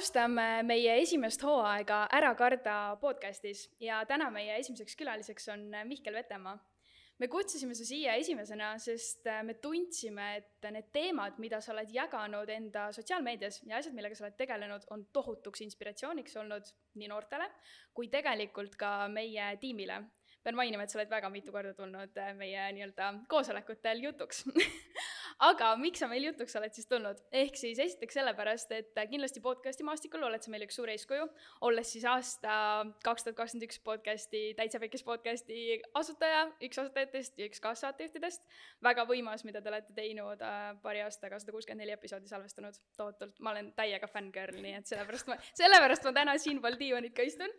alustame meie esimest hooaega Ära karda podcastis ja täna meie esimeseks külaliseks on Mihkel Vetemaa. me kutsusime su siia esimesena, sest me tundsime, et need teemad, mida sa oled jaganud enda sotsiaalmeedias ja asjad, millega sa oled tegelenud, on tohutuks inspiratsiooniks olnud nii noortele kui tegelikult ka meie tiimile pean mainima, et sa oled väga mitu korda tulnud meie nii-öelda koosolekutel jutuks aga miks sa meil jutuks oled siis tulnud? ehk siis esiteks sellepärast, et kindlasti podcast'i maastikul oled sa meile üks suur eeskuju, olles siis aasta kaks tuhat kakskümmend üks podcast'i, Täitsa Pekis podcast'i asutaja, üks asutajatest ja üks kaassaatejuhtidest. väga võimas, mida te olete teinud äh, paari aastaga, sada kuuskümmend neli episoodi salvestanud, tohutult, ma olen täiega fänngirl, nii et sellepärast ma, sellepärast ma täna siinpool diivanit ka istun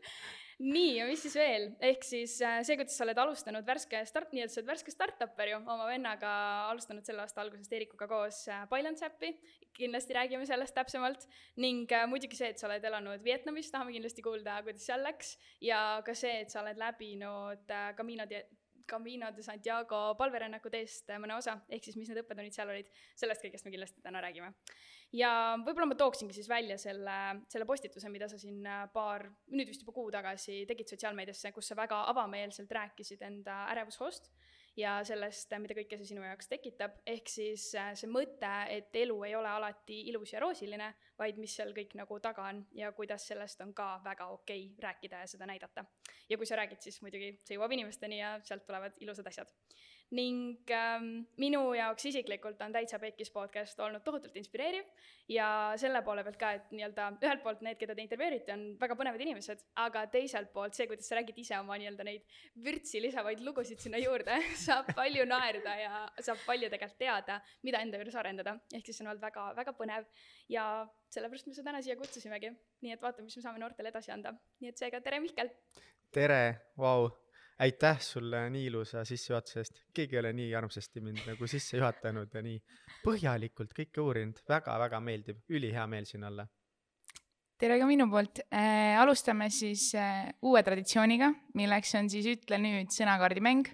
nii, ja mis siis veel, ehk siis äh, see, kuidas sa oled alustanud värske start, nii et sa oled värske startupper ju, oma vennaga alustanud selle aasta algusest Eerikuga koos äh, Pailandsappi, kindlasti räägime sellest täpsemalt, ning äh, muidugi see, et sa oled elanud Vietnamis, tahame kindlasti kuulda, kuidas seal läks, ja ka see, et sa oled läbinud Camino de Camino de Santiago palverännaku teest mõne osa, ehk siis mis need õppetunnid seal olid, sellest kõigest me kindlasti täna räägime ja võib-olla ma tooksingi siis välja selle, selle postituse, mida sa siin äh, paar, nüüd vist juba kuu tagasi tegid sotsiaalmeediasse, kus sa väga avameelselt rääkisid enda ärevushoost ja sellest, mida kõike see sinu jaoks tekitab, ehk siis äh, see mõte, et elu ei ole alati ilus ja roosiline, vaid mis seal kõik nagu taga on ja kuidas sellest on ka väga okei okay rääkida ja seda näidata. ja kui sa räägid, siis muidugi see jõuab inimesteni ja sealt tulevad ilusad asjad ning ähm, minu jaoks isiklikult on Täitsa Pekkis podcast olnud tohutult inspireeriv ja selle poole pealt ka, et nii-öelda ühelt poolt need, keda te intervjueerite, on väga põnevad inimesed, aga teiselt poolt see, kuidas sa räägid ise oma nii-öelda neid vürtsi lisavaid lugusid sinna juurde saab palju naerda ja saab palju tegelikult teada, mida enda juures arendada. ehk siis see on olnud väga, väga põnev ja sellepärast me su täna siia kutsusimegi. nii et vaatame, mis me saame noortele edasi anda. nii et seega tere, Mihkel! tere, vau aitäh sulle nii ilusa sissejuhatuse eest, keegi ei ole nii armsasti mind nagu sisse juhatanud ja nii põhjalikult kõike uurinud. Väga,, väga-väga meeldib, ülihea meel siin olla. tere ka minu poolt. Äh,, alustame siis äh, uue traditsiooniga, milleks on siis Ütle nüüd sõnakaardimäng.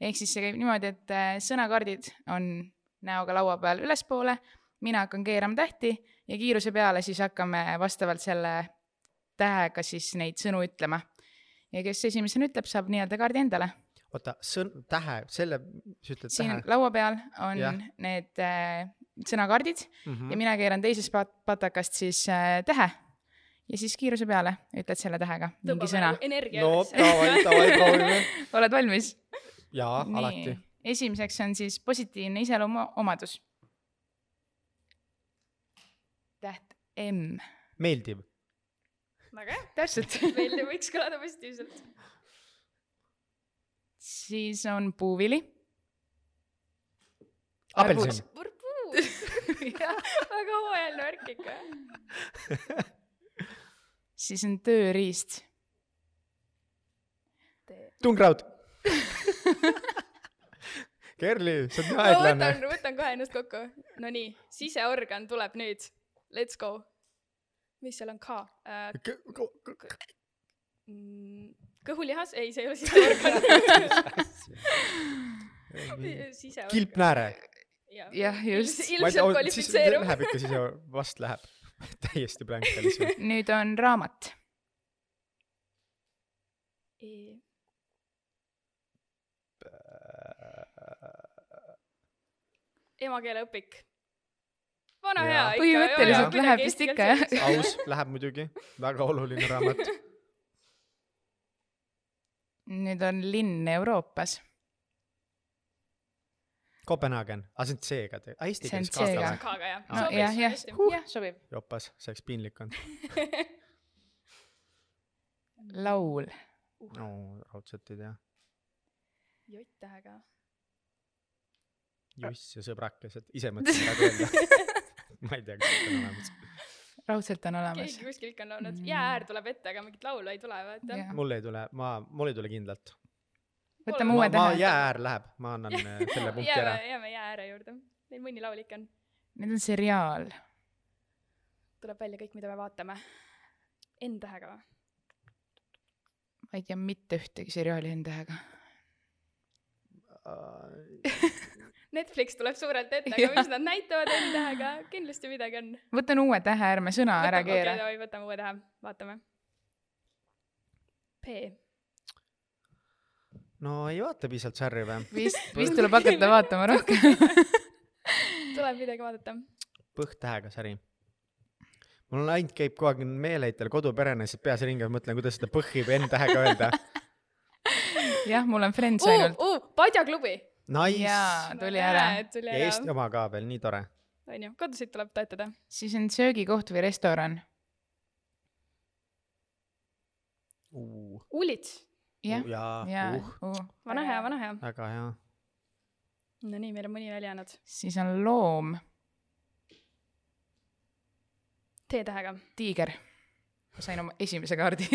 ehk siis see käib niimoodi, et äh, sõnakaardid on näoga laua peal ülespoole, mina hakkan keerama tähti ja kiiruse peale siis hakkame vastavalt selle tähega siis neid sõnu ütlema ja kes esimesena ütleb, saab nii-öelda kaardi endale. oota, sõn-, tähe, selle, sa ütled siin tähe? laua peal on ja. need äh, sõnakaardid mm -hmm. ja mina keeran teisest pat-, patakast siis äh, tähe ja siis kiiruse peale ütled selle tähega mingi sõna. no davai, davai, proovime oled valmis? jaa, alati. esimeseks on siis positiivne iseloomuomadus. täht M. meeldiv väga hea. täpselt meeldiv võiks kõlada positiivselt. siis on puuvili. apelsin. purpuus väga hooajaline värk ikka. siis on tööriist. tungraud Kerli, sa oled nii aeglane. võtan, võtan kohe ennast kokku. Nonii, siseorgan tuleb nüüd. Let's go mis seal on ka äh,? Mm, kõhulihas, ei, see ei ole siseorgan siseorgan. kilpnääre. jah, just. ilmselt kvalifitseerub. Läheb ikka sise, vast läheb täiesti blank oli see. nüüd on raamat emakeeleõpik vana hea ikka. põhimõtteliselt läheb vist ikka jah. aus, läheb muidugi, väga oluline raamat. nüüd on linn Euroopas. Kopenhaagen, aga see on C-ga tee-, aa eesti keeles ka või? K-ga jah. jah, jah, jah, sobib. jopas, see oleks piinlik olnud laul. no raudselt ei tea. J-tähega. Juss ja sõbrakesed, ise mõtlesin praegu öelda ma ei tea, kas see on olemas. raudselt on olemas. keegi kuskil ikka on laulnud mm., jäääär tuleb ette, aga mingit laulu ei tule, vaata mul ei tule, ma, mul ei tule kindlalt. võtame uue tähe. jäääär läheb, ma annan äh, selle punkti ära. jääme jääääre juurde, meil mõni laul ikka on. Need on seriaal. tuleb välja kõik, mida me vaatame. N-tähega või? ma ei tea mitte ühtegi seriaali N-tähega Netflix tuleb suurelt ette, aga mis nad näitavad N-tähega, kindlasti midagi on. võtan uue tähe, ärme sõna ära keera. okei, võtame uue tähe, vaatame. P. no ei vaata piisavalt sarri või? vist, vist tuleb hakata vaatama rohkem. tuleb midagi vaadata. põhtähega sari. mul on ainult käib kogu aeg meeleheitel koduperene, siis peas ringi ja mõtlen, kuidas seda põhhi või N-tähega öelda. jah, mul on Friends ainult. uh,. Uh, Padjaklubi. Nice jaa, tuli ära. ja Eesti, oma ka veel, nii tore. onju, kodusid tuleb toetada. siis on söögikoht või restoran. Ullits, jah, jaa ja uh,, uh. vana hea, vana hea. väga hea. Nonii, meil on mõni veel jäänud. siis on loom, T-tähega. tiiger. ma sain oma esimese kaardi.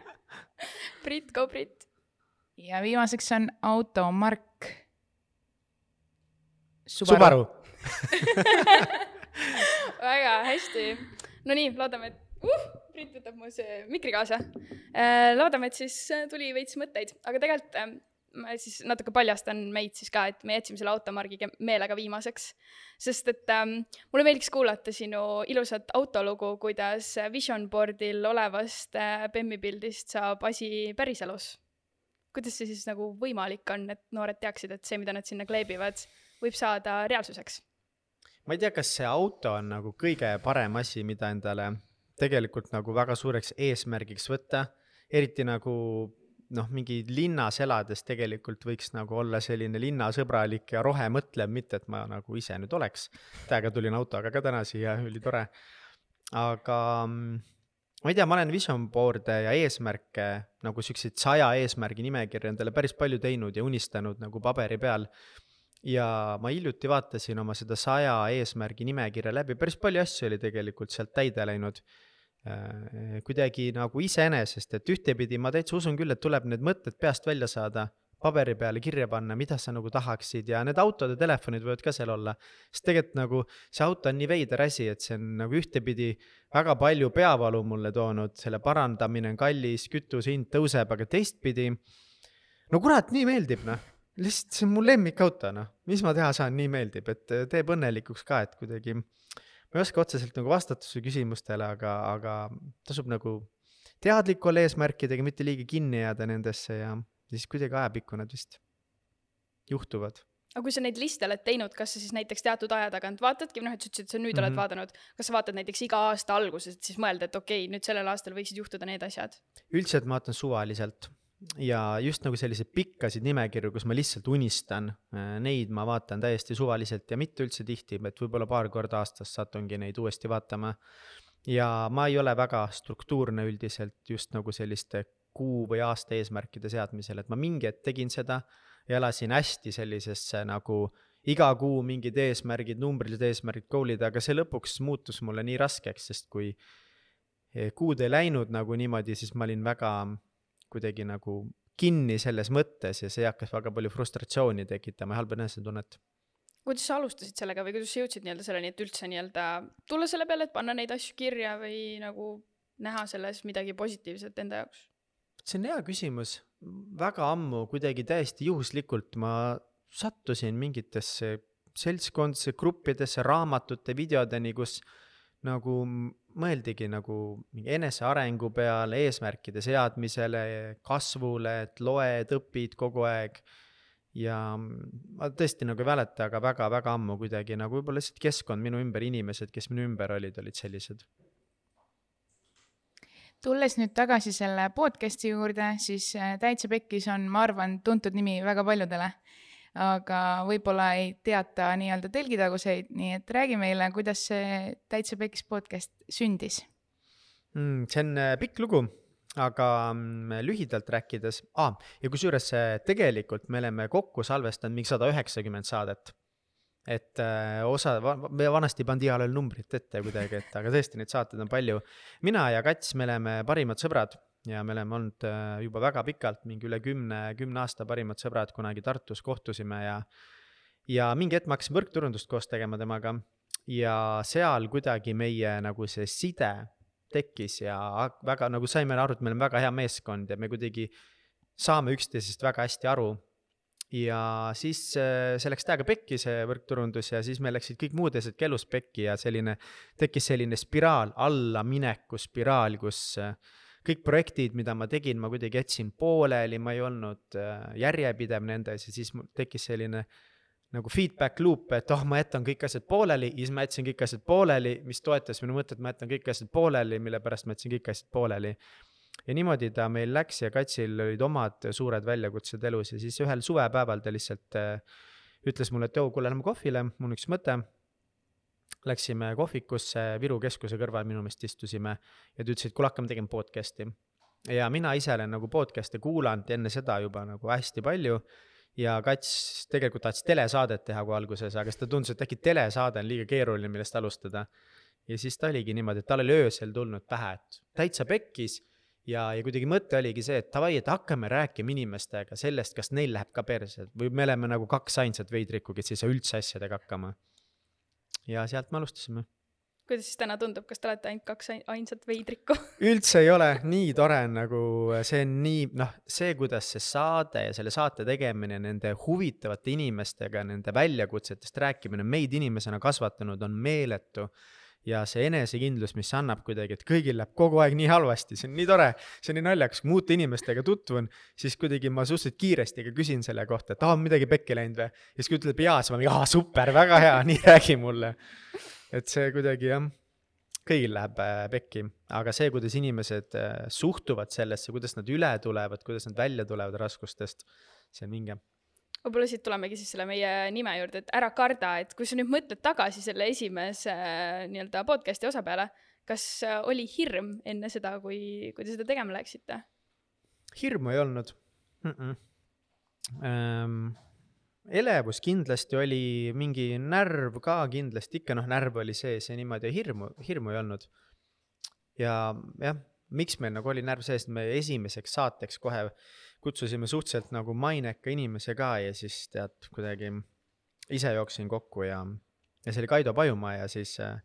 Brit, go Brit. Ja viimaseks on automark. Subaru. väga hästi. Nonii, loodame, et uh, Brit võtab mu see mikri kaasa. loodame, et siis äh, tuli veits mõtteid, aga tegelikult äh, ma siis natuke paljastan meid siis ka, et me jätsime selle automargi meelega viimaseks. sest et ähm, mulle meeldiks kuulata sinu ilusat autolugu, kuidas vision board'il olevast äh, Bemmi pildist saab asi päriselus. Kuidas see siis nagu võimalik on, et noored teaksid, et see, mida nad sinna kleebivad, võib saada reaalsuseks? ma ei tea, kas see auto on nagu kõige parem asi, mida endale tegelikult nagu väga suureks eesmärgiks võtta, eriti nagu noh, mingi linnas elades tegelikult võiks nagu olla selline linnasõbralik ja rohemõtlev, mitte et ma nagu ise nüüd oleks. täiega tulin autoga ka täna siia, ülitore. aga mm, ma ei tea, ma olen vision board'e ja eesmärke nagu siukseid saja eesmärgi nimekirja endale päris palju teinud ja unistanud nagu paberi peal ja ma hiljuti vaatasin oma seda saja eesmärgi nimekirja läbi, päris palju asju oli tegelikult sealt täide läinud. kuidagi nagu iseenesest, et ühtepidi ma täitsa usun küll, et tuleb need mõtted peast välja saada, paberi peale kirja panna, mida sa nagu tahaksid ja need autod ja telefonid võivad ka seal olla. sest tegelikult nagu see auto on nii veider asi, et see on nagu ühtepidi väga palju peavalu mulle toonud, selle parandamine on kallis, kütuse hind tõuseb, aga teistpidi no kurat, nii meeldib noh, lihtsalt see on mu lemmikauto noh, mis ma teha saan, nii meeldib, et äh, teeb õnnelikuks ka, et kuidagi ma ei oska otseselt nagu vastata su küsimustele, aga, aga tasub nagu teadlik olla eesmärkidega, mitte liiga kinni jääda nendesse ja siis kuidagi ajapikku nad vist juhtuvad. aga kui sa neid liste oled teinud, kas sa siis näiteks teatud aja tagant vaatadki, noh, et sa ütlesid, et sa nüüd mm -hmm. oled Mhm. vaadanud, kas sa vaatad näiteks iga aasta alguses, et siis mõelda, et okei okay,, nüüd sellel aastal võiksid juhtuda need asjad? üldiselt ma vaatan suvaliselt ja just nagu selliseid pikkasid nimekirju, kus ma lihtsalt unistan, neid ma vaatan täiesti suvaliselt ja mitte üldse tihti, et võib-olla paar korda aastas satungi neid uuesti vaatama. ja ma ei ole väga struktuurne üldiselt just nagu selliste kuu või aasta eesmärkide seadmisel, et ma mingi hetk tegin seda ja elasin hästi sellisesse nagu iga kuu mingid eesmärgid, numbrilised eesmärgid, goal'id, aga see lõpuks muutus mulle nii raskeks, sest kui eh, kuud ei läinud nagu niimoodi, siis ma olin väga kuidagi nagu kinni selles mõttes ja see hakkas väga palju frustratsiooni tekitama ja halba enesetunnet. kuidas sa alustasid sellega või kuidas sa jõudsid nii-öelda selleni, et üldse nii-öelda tulla selle peale, et panna neid asju kirja või nagu näha selles midagi positiivset enda jaoks? See on hea küsimus, väga ammu kuidagi täiesti juhuslikult ma sattusin mingitesse seltskondadesse, gruppidesse, raamatute, videodeni, kus nagu mõeldigi nagu mingi enesearengu peale, eesmärkide seadmisele, kasvule, et loed, õpid kogu aeg. ja ma tõesti nagu ei mäleta, aga väga-väga ammu kuidagi nagu võib-olla lihtsalt keskkond minu ümber, inimesed, kes minu ümber olid, olid sellised. Tulles nüüd tagasi selle podcast'i juurde, siis äh, Täitsa Pekkis on, ma arvan, tuntud nimi väga paljudele. aga võib-olla ei teata nii-öelda telgitaguseid, nii et räägi meile, kuidas see Täitsa Pekkis podcast sündis. mm,. see on äh, pikk lugu, aga mm, lühidalt rääkides ah,, ja kusjuures äh, tegelikult me oleme kokku salvestanud mingi sada üheksakümmend saadet. Et äh, osa, me vanasti pandi igale numbrit ette kuidagi, et aga tõesti, neid saateid on palju. mina ja Kats, me oleme parimad sõbrad ja me oleme olnud äh, juba väga pikalt, mingi üle kümne, kümne aasta parimad sõbrad, kunagi Tartus kohtusime ja ja mingi hetk ma hakkasin võrkturundust koos tegema temaga ja seal kuidagi meie nagu see side tekkis ja väga nagu saime aru, et me oleme väga hea meeskond ja me kuidagi saame üksteisest väga hästi aru. Ja siis äh, see läks täiega pekki, see võrkturundus ja siis meil läksid kõik muud asjad ka elus pekki ja selline, tekkis selline spiraal, allamineku spiraal, kus äh, kõik projektid, mida ma tegin, ma kuidagi jätsin pooleli, ma ei olnud äh, järjepidev nendes ja siis tekkis selline nagu feedback loop, et oh, ma jätan kõik asjad pooleli ja siis ma jätsin kõik asjad pooleli, mis toetas minu mõtet, ma jätan kõik asjad pooleli, mille pärast ma jätsin kõik asjad pooleli ja niimoodi ta meil läks ja Katsil olid omad suured väljakutsed elus ja siis ühel suvepäeval ta lihtsalt äh, ütles mulle, et joo, kuule, lähme kohvile, mul on üks mõte. Läksime kohvikusse Viru keskuse kõrval minu meelest istusime ja ta ütles, et kuule, hakkame tegema podcast'i. ja mina ise olen nagu podcast'e kuulanud enne seda juba nagu hästi palju ja Kats tegelikult tahtis telesaadet teha kui alguses, aga siis ta tundus, et äkki telesaade on liiga keeruline, millest alustada. ja siis ta oligi niimoodi, et tal oli öösel tulnud pähe, et täitsa pekkis ja, ja kuidagi mõte oligi see, et davai, et hakkame rääkima inimestega sellest, kas neil läheb ka perse või me oleme nagu kaks ainsat veidrikku, kes ei saa üldse asjadega hakkama. ja sealt me alustasime. kuidas siis täna tundub, kas te olete ainult kaks ainsat veidrikku üldse ei ole, nii tore on nagu see on nii, noh, see, kuidas see saade ja selle saate tegemine nende huvitavate inimestega, nende väljakutsetest rääkimine meid inimesena kasvatanud on meeletu ja see enesekindlus, mis annab kuidagi, et kõigil läheb kogu aeg nii halvasti, see on nii tore, see on nii naljakas, kui ma uute inimestega tutvun, siis kuidagi ma suhteliselt kiiresti ka küsin selle kohta, et aa, on midagi pekki läinud või. ja siis kui ütleb jaa, siis ma mingi, aa, super, väga hea, nii räägi mulle. et see kuidagi jah, kõigil läheb äh, pekki, aga see, kuidas inimesed äh, suhtuvad sellesse, kuidas nad üle tulevad, kuidas nad välja tulevad raskustest, see on vinge võib-olla siit tulemegi siis selle meie nime juurde, et ära karda, et kui sa nüüd mõtled tagasi selle esimese äh, nii-öelda podcast'i osa peale, kas äh, oli hirm enne seda, kui, kui te seda tegema läksite? hirmu ei olnud mm. -mm. Ähm, elevus kindlasti oli, mingi närv ka kindlasti, ikka noh, närv oli sees ja niimoodi ja hirmu, hirmu ei olnud. ja jah, miks meil nagu oli närv sees, me esimeseks saateks kohe kutsusime suhteliselt nagu maineka inimese ka ja siis tead, kuidagi ise jooksin kokku ja, ja see oli Kaido Pajumaa ja siis äh,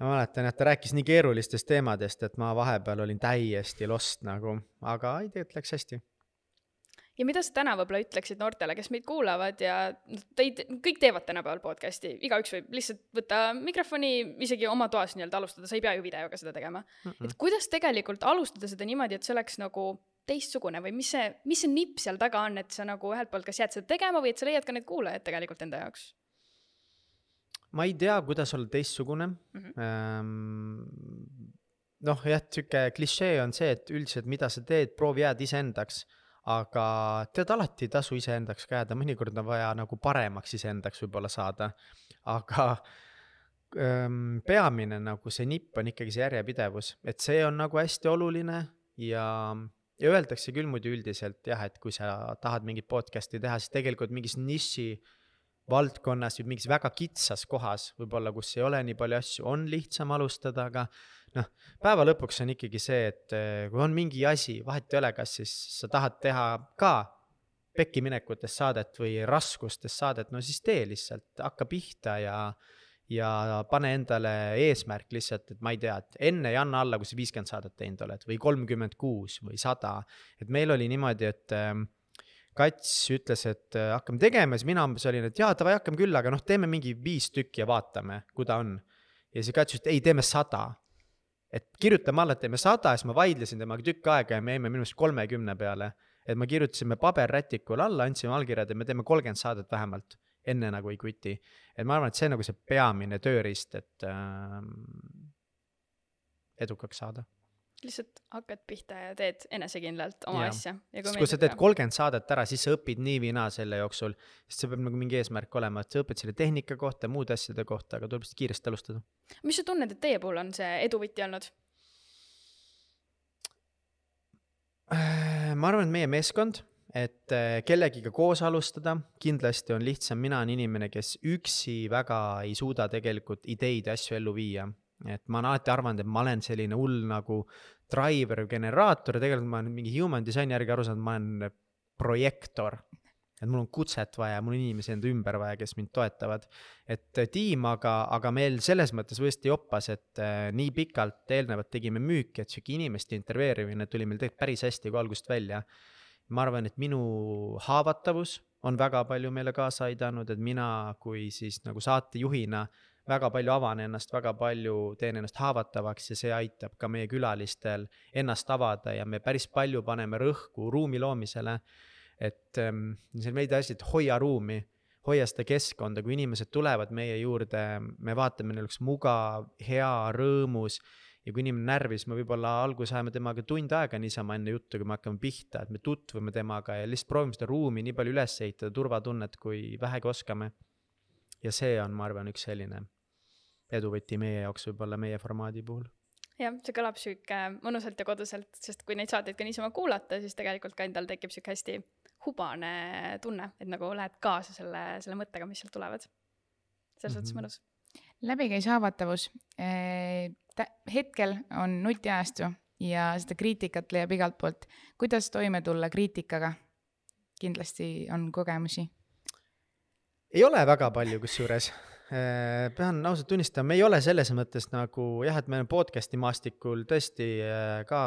ma mäletan, et ta rääkis nii keerulistest teemadest, et ma vahepeal olin täiesti lost nagu, aga ei, tegelikult läks hästi ja mida sa täna võib-olla ütleksid noortele, kes meid kuulavad ja noh, teid, kõik teevad tänapäeval podcast'i, igaüks võib lihtsalt võtta mikrofoni isegi oma toas nii-öelda alustada, sa ei pea ju videoga seda tegema mm. -mm. et kuidas tegelikult alustada seda niimoodi, et see oleks nagu teistsugune või mis see, mis see nipp seal taga on, et sa nagu ühelt poolt kas jääd seda tegema või et sa leiad ka need kuulajad tegelikult enda jaoks? ma ei tea, kuidas olla teistsugune mm. -hmm. noh, jah, sihuke klišee on see, et üldiselt, mida sa teed, proovi jääda iseendaks. aga tead, alati ei tasu iseendaks ka jääda, mõnikord on vaja nagu paremaks iseendaks võib-olla saada. aga ähm, peamine nagu see nipp on ikkagi see järjepidevus, et see on nagu hästi oluline ja ja öeldakse küll muidu üldiselt jah, et kui sa tahad mingit podcast'i teha, siis tegelikult mingis niši valdkonnas või mingis väga kitsas kohas võib-olla, kus ei ole nii palju asju, on lihtsam alustada, aga noh, päeva lõpuks on ikkagi see, et eh, kui on mingi asi, vahet ei ole, kas siis sa tahad teha ka pekkiminekutest saadet või raskustest saadet, no siis tee lihtsalt, hakka pihta ja ja pane endale eesmärk lihtsalt, et ma ei tea, et enne ei anna alla, kui sa viiskümmend saadet teinud oled või kolmkümmend kuus või sada. et meil oli niimoodi, et ähm, Kats ütles, et äh, hakkame tegema, siis mina umbes olin, et jaa, davai, hakkame küll, aga noh, teeme mingi viis tükki ja vaatame, kui ta on. ja siis Kats ütles, et ei, teeme sada. et kirjutame alla, et teeme sada siis ma vaidlesin temaga tükk aega ja me jäime minu arust kolmekümne peale. et me kirjutasime paberrätikule alla, andsime allkirjad ja me teeme kolmkümmend saadet vähemalt enne nagu ei quit'i. et ma arvan, et see on nagu see peamine tööriist, et äh, edukaks saada lihtsalt hakkad pihta ja teed enesekindlalt oma ja. asja. sest kui sa teed kolmkümmend saadet ära, siis sa õpid nii või naa selle jooksul, sest see peab nagu mingi eesmärk olema, et sa õpid selle tehnika kohta, muude asjade kohta, aga tuleb lihtsalt kiiresti alustada. mis sa tunned, et teie puhul on see edu võti olnud? Äh, ma arvan, et meie meeskond et äh, kellegiga koos alustada, kindlasti on lihtsam, mina olen inimene, kes üksi väga ei suuda tegelikult ideid ja asju ellu viia. et ma olen alati arvanud, et ma olen selline hull nagu driver, generaator ja tegelikult ma olen mingi human design'i järgi aru saanud, ma olen projektor. et mul on kutset vaja, mul on inimesi enda ümber vaja, kes mind toetavad. et äh, tiim aga, aga meil selles mõttes võesti joppas, et äh, nii pikalt eelnevalt tegime müüki, et sihuke inimeste intervjueerimine tuli meil tegelikult päris hästi kui algusest välja ma arvan, et minu haavatavus on väga palju meile kaasa aidanud, et mina kui siis nagu saatejuhina väga palju avan ennast, väga palju teen ennast haavatavaks ja see aitab ka meie külalistel ennast avada ja me päris palju paneme rõhku ruumi loomisele. et ähm, see on veidi asi, et hoia ruumi, hoia seda keskkonda, kui inimesed tulevad meie juurde, me vaatame, neil oleks mugav, hea, rõõmus ja kui inimene närvis, me võib-olla alguses ajame temaga tund aega niisama enne juttu, kui me hakkame pihta, et me tutvume temaga ja lihtsalt proovime seda ruumi nii palju üles ehitada, turvatunnet, kui vähegi oskame. ja see on, ma arvan, üks selline eduvõti meie jaoks võib-olla meie formaadi puhul jah, see kõlab sihuke mõnusalt ja koduselt, sest kui neid saateid ka niisama kuulata, siis tegelikult ka endal tekib sihuke hästi hubane tunne, et nagu lähed kaasa selle, selle mõttega, mis sealt tulevad. selles mõttes mm -hmm. mõnus. Läbikäis haavatavus eh, hetkel on nutiajastu ja seda kriitikat leiab igalt poolt. kuidas toime tulla kriitikaga? kindlasti on kogemusi. ei ole väga palju, kusjuures Äh, pean ausalt tunnistama, me ei ole selles mõttes nagu jah, et me oleme podcast'i maastikul tõesti äh, ka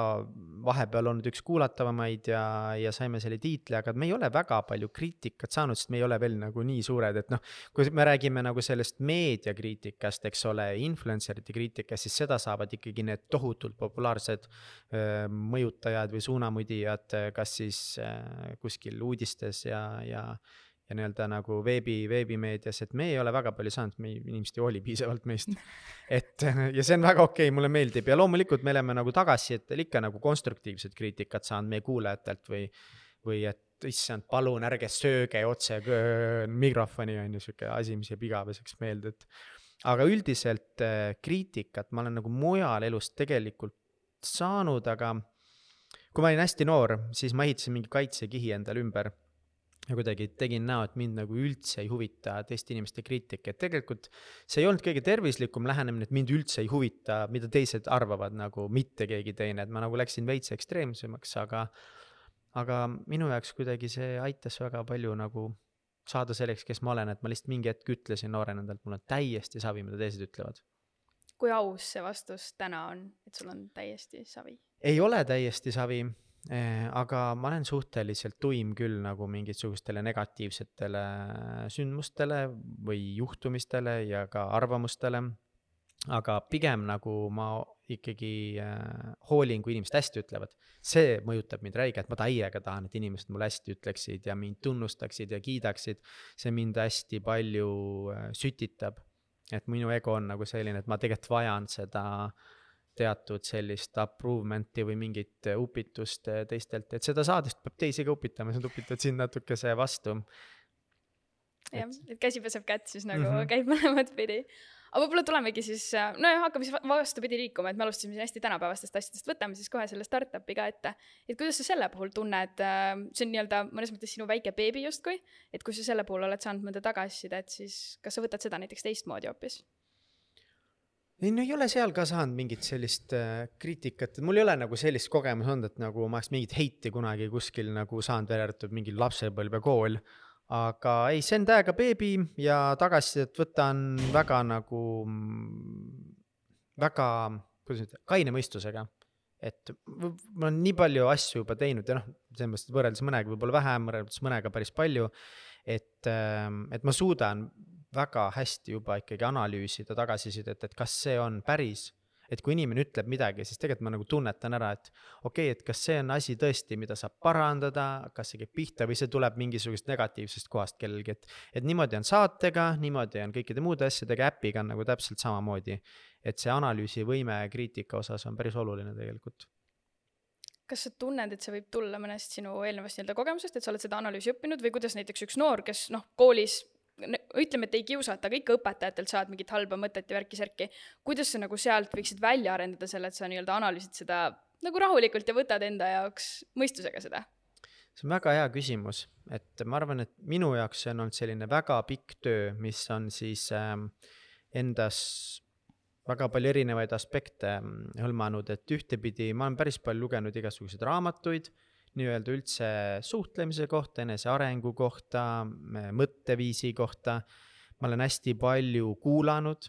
vahepeal olnud üks kuulatavamaid ja, ja saime selle tiitli, aga me ei ole väga palju kriitikat saanud, sest me ei ole veel nagu nii suured, et noh, kui me räägime nagu sellest meediakriitikast, eks ole, influencer ite kriitikast, siis seda saavad ikkagi need tohutult populaarsed äh, mõjutajad või suunamudijad, kas siis kuskil uudistes ja, ja ja nii-öelda nagu veebi, veebimeedias, et me ei ole väga palju saanud, me inimesed ei hooli piisavalt meist. et ja see on väga okei okay,, mulle meeldib. Ja loomulikult me oleme nagu tagasisidetel ikka nagu konstruktiivset kriitikat saanud meie kuulajatelt või, või et issand, palun ärge sööge otse mikrofoni, on ju, sihuke asi, mis jääb igaveseks meelde, et. Aga üldiselt äh, kriitikat ma olen nagu mujal elus tegelikult saanud, aga kui ma olin hästi noor, siis ma ehitasin mingi kaitsekihi endale ümber ja kuidagi tegin näo, et mind nagu üldse ei huvita teiste inimeste kriitika, et tegelikult see ei olnud kõige tervislikum lähenemine, et mind üldse ei huvita, mida teised arvavad nagu mitte keegi teine, et ma nagu läksin veits ekstreemsemaks, aga aga minu jaoks kuidagi see aitas väga palju nagu saada selleks, kes ma olen, et ma lihtsalt mingi hetk ütlesin noorena endalt, mul on täiesti savi, mida teised ütlevad. kui aus see vastus täna on, et sul on täiesti savi? ei ole täiesti savi aga ma olen suhteliselt tuim küll nagu mingisugustele negatiivsetele sündmustele või juhtumistele ja ka arvamustele. aga pigem nagu ma ikkagi äh, hoolin, kui inimesed hästi ütlevad. see mõjutab mind räigelt, ma täiega tahan, et inimesed mulle hästi ütleksid ja mind tunnustaksid ja kiidaksid. see mind hästi palju äh, sütitab. et minu ego on nagu selline, et ma tegelikult vajan seda äh, teatud sellist approvement'i või mingit upitust teistelt, et seda saades peab teisi ka upitama, sa upitad sind natukese vastu. jah, et käsi peseb kätt, siis nagu mm -hmm. käib mõlemat pidi. aga võib-olla tulemegi siis, nojah, hakkame siis vastupidi liikuma, et me alustasime siin hästi tänapäevastest asjadest, võtame siis kohe selle startup'i ka ette. et kuidas sa selle puhul tunned, see on nii-öelda mõnes mõttes sinu väike beebi justkui, et kui sa selle puhul oled saanud mõnda tagasisidet, siis kas sa võtad seda näiteks teistmoodi hoopis? Ei no ei ole seal ka saanud mingit sellist äh, kriitikat, mul ei ole nagu sellist kogemust olnud, et nagu ma oleks mingit heiti kunagi kuskil nagu saanud, välja arvatud mingi lapsepõlvekool. aga ei, see on täiega beebi ja tagasisidet võtan väga nagu, väga, kuidas nüüd, kaine mõistusega. et ma olen nii palju asju juba teinud ja noh, selles mõttes, et võrreldes mõnega võib-olla vähem, võrreldes mõnega päris palju. et, ähm, et ma suudan väga hästi juba ikkagi analüüsida tagasisidet, et kas see on päris. et kui inimene ütleb midagi, siis tegelikult ma nagu tunnetan ära, et okei okay,, et kas see on asi tõesti, mida saab parandada, kas see käib pihta või see tuleb mingisugusest negatiivsest kohast kellelgi, et. et niimoodi on saatega, niimoodi on kõikide muude asjadega, äpiga on nagu täpselt samamoodi. et see analüüsivõime kriitika osas on päris oluline tegelikult kas sa tunned, et see võib tulla mõnest sinu eelnevast nii-öelda kogemusest, et sa oled seda analüüsi õppinud või kuidas näiteks üks noor, kes noh, koolis ütleme, et ei kiusata, aga ikka õpetajatelt saad mingit halba mõtet ja värki-särki. kuidas sa nagu sealt võiksid välja arendada selle, et sa nii-öelda analüüsid seda nagu rahulikult ja võtad enda jaoks mõistusega seda? see on väga hea küsimus, et ma arvan, et minu jaoks see on olnud selline väga pikk töö, mis on siis äh, endas väga palju erinevaid aspekte mm, hõlmanud, et ühtepidi ma olen päris palju lugenud igasuguseid raamatuid nii-öelda üldse suhtlemise kohta, enesearengu kohta, mõtteviisi kohta. ma olen hästi palju kuulanud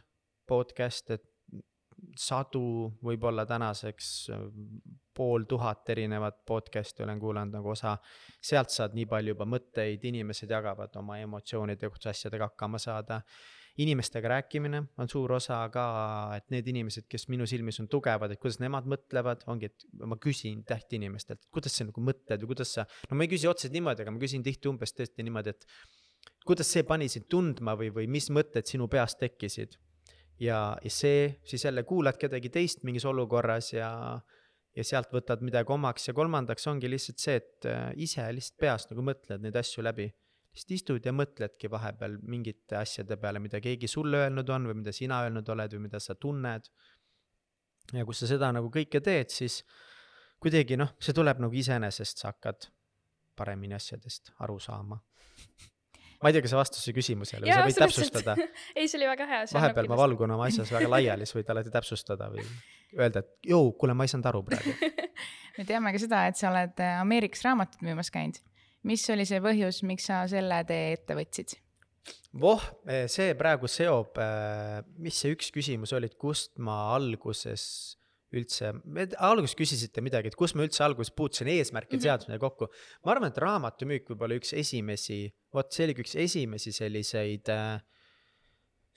podcast'e, sadu võib-olla tänaseks pool tuhat erinevat podcast'i olen kuulanud nagu osa. sealt saad nii palju juba mõtteid, inimesed jagavad oma emotsioonide kohta, asjadega hakkama saada. Inimestega rääkimine on suur osa ka, et need inimesed, kes minu silmis on tugevad, et kuidas nemad mõtlevad, ongi, et ma küsin tähtinimestelt, kuidas sa nagu mõtled või kuidas sa. no ma ei küsi otseselt niimoodi, aga ma küsin tihti umbes tõesti niimoodi, et kuidas see pani sind tundma või, või mis mõtted sinu peas tekkisid ja, ja see, siis jälle kuulad kedagi teist mingis olukorras ja, ja sealt võtad midagi omaks ja kolmandaks ongi lihtsalt see, et äh, ise lihtsalt peas nagu mõtled neid asju läbi. Lihtsalt istud ja mõtledki vahepeal mingite asjade peale, mida keegi sulle öelnud on või mida sina öelnud oled või mida sa tunned. ja kui sa seda nagu kõike teed, siis kuidagi noh, see tuleb nagu iseenesest, sa hakkad paremini asjadest aru saama ma ei tea, kas see vastas su küsimusele või sa võid täpsustada. ei, see oli väga hea. vahepeal ma valgun oma asjas väga laiali, siis võid alati täpsustada või öelda, et jõu, kuule, ma ei saanud aru praegu me teame ka seda, et sa oled äh, Ameerikas raamatut müümas käinud. Mis oli see põhjus, miks sa selle tee ette võtsid? voh, eh, see praegu seob, eh, mis see üks küsimus oli, et kust ma alguses üldse, alguses küsisite midagi, et kus ma üldse alguses puutusin eesmärkide mm -hmm. seadmisega kokku. ma arvan, et raamatumüük võib olla üks esimesi, vot see oligi üks esimesi selliseid äh,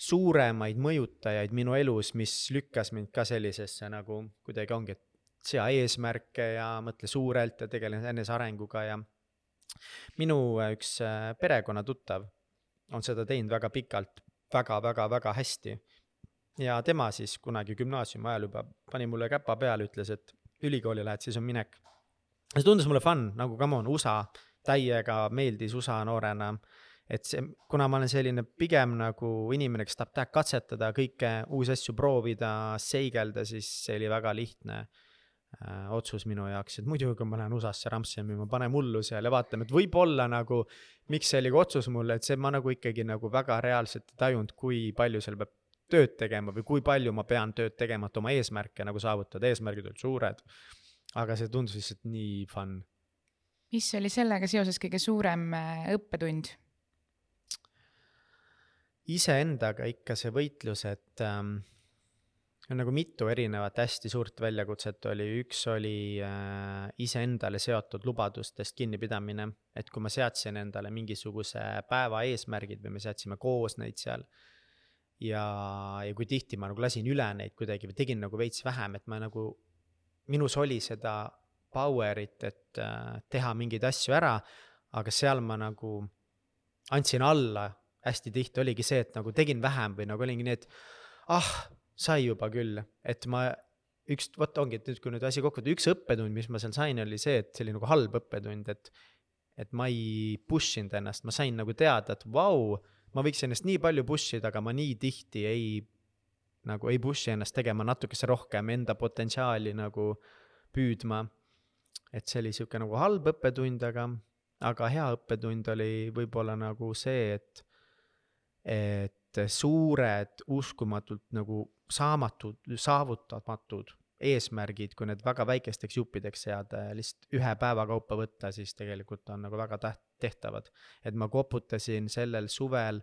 suuremaid mõjutajaid minu elus, mis lükkas mind ka sellisesse nagu kuidagi ongi, et sea eesmärke ja mõtle suurelt ja tegele enesearenguga ja minu äh, üks äh, perekonnatuttav on seda teinud väga pikalt väga, väga, väga hästi ja tema siis kunagi gümnaasiumi ajal juba pani mulle käpa peale, ütles, et ülikooli lähed, siis on minek. see tundus mulle fun, nagu come on, USA, täiega meeldis USA noorena. et see, kuna ma olen selline pigem nagu inimene, kes tahab täiega katsetada, kõike uusi asju proovida, seigelda, siis see oli väga lihtne otsus minu jaoks, et muidu, kui ma lähen USA-sse rampsi müüma, paneme hullu seal ja vaatame, et võib-olla nagu, miks see oli ka otsus mulle, et see ma nagu ikkagi nagu väga reaalselt ei tajunud, kui palju seal peab tööd tegema või kui palju ma pean tööd tegema, et oma eesmärke nagu saavutada, eesmärgid olid suured. aga see tundus lihtsalt nii fun. mis oli sellega seoses kõige suurem äh, õppetund? iseendaga ikka see võitlus, et ähm, nagu mitu erinevat hästi suurt väljakutset. Oli, üks oli äh, iseendale seotud lubadustest kinnipidamine, et kui ma seadsin endale mingisuguse päeva eesmärgid või me seadsime koos neid seal ja, ja kui tihti ma nagu lasin üle neid kuidagi või tegin nagu veits vähem, et ma nagu, minus oli seda power'it, et äh, teha mingeid asju ära, aga seal ma nagu andsin alla, hästi tihti oligi see, et nagu tegin vähem või nagu olingi nii, et ah, sai juba küll, et ma üks, vot ongi, et nüüd, kui nüüd asi kokku üks õppetund, mis ma seal sain, oli see, et see oli nagu halb õppetund, et et ma ei push inud ennast, ma sain nagu teada, et vau ma võiks ennast nii palju push ida, aga ma nii tihti ei, nagu ei push'i ennast tegema natukese rohkem enda potentsiaali nagu püüdma. et see oli sihuke nagu halb õppetund, aga, aga hea õppetund oli võib-olla nagu see, et, et suured, uskumatult nagu saamatud, saavutamatud eesmärgid, kui need väga väikesteks juppideks seada ja lihtsalt ühe päeva kaupa võtta, siis tegelikult on nagu väga täht-, tehtavad. et ma koputasin sellel suvel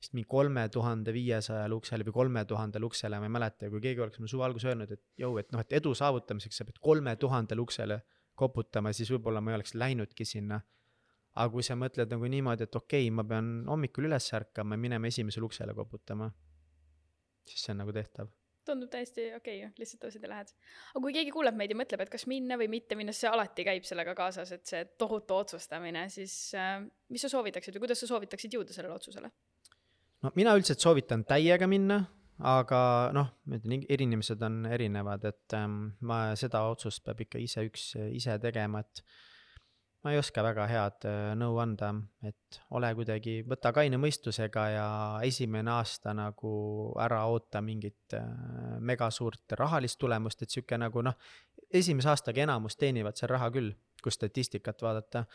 vist mingi kolme tuhande viiesajal uksele või kolme tuhandele uksele, ma ei mäleta, kui keegi oleks mulle suve alguses öelnud, et jõu, et noh, et edu saavutamiseks sa pead kolme tuhandele uksele koputama, siis võib-olla ma ei oleks läinudki sinna. aga kui sa mõtled nagu niimoodi, et okei okay,, ma pean hommikul üles ärkama ja minema esimesele uksele koputama, siis see on nagu tehtav tundub täiesti okei okay, lihtsalt tõusid ja lähed. aga kui keegi kuuleb meid ja mõtleb, et kas minna või mitte minna, see alati käib sellega kaasas, et see tohutu otsustamine, siis äh, mis sa soovitaksid või kuidas sa soovitaksid jõuda sellele otsusele? no mina üldiselt soovitan täiega minna, aga noh, ma ütlen, inimesed on erinevad, et ähm, ma seda otsust peab ikka ise üks ise tegema, et ma ei oska väga head äh, nõu anda, et ole kuidagi, võta kaine mõistusega ja esimene aasta nagu ära oota mingit äh, mega suurt rahalist tulemust, et sihuke nagu noh, esimese aastaga enamus teenivad seal raha küll, kui statistikat vaadata.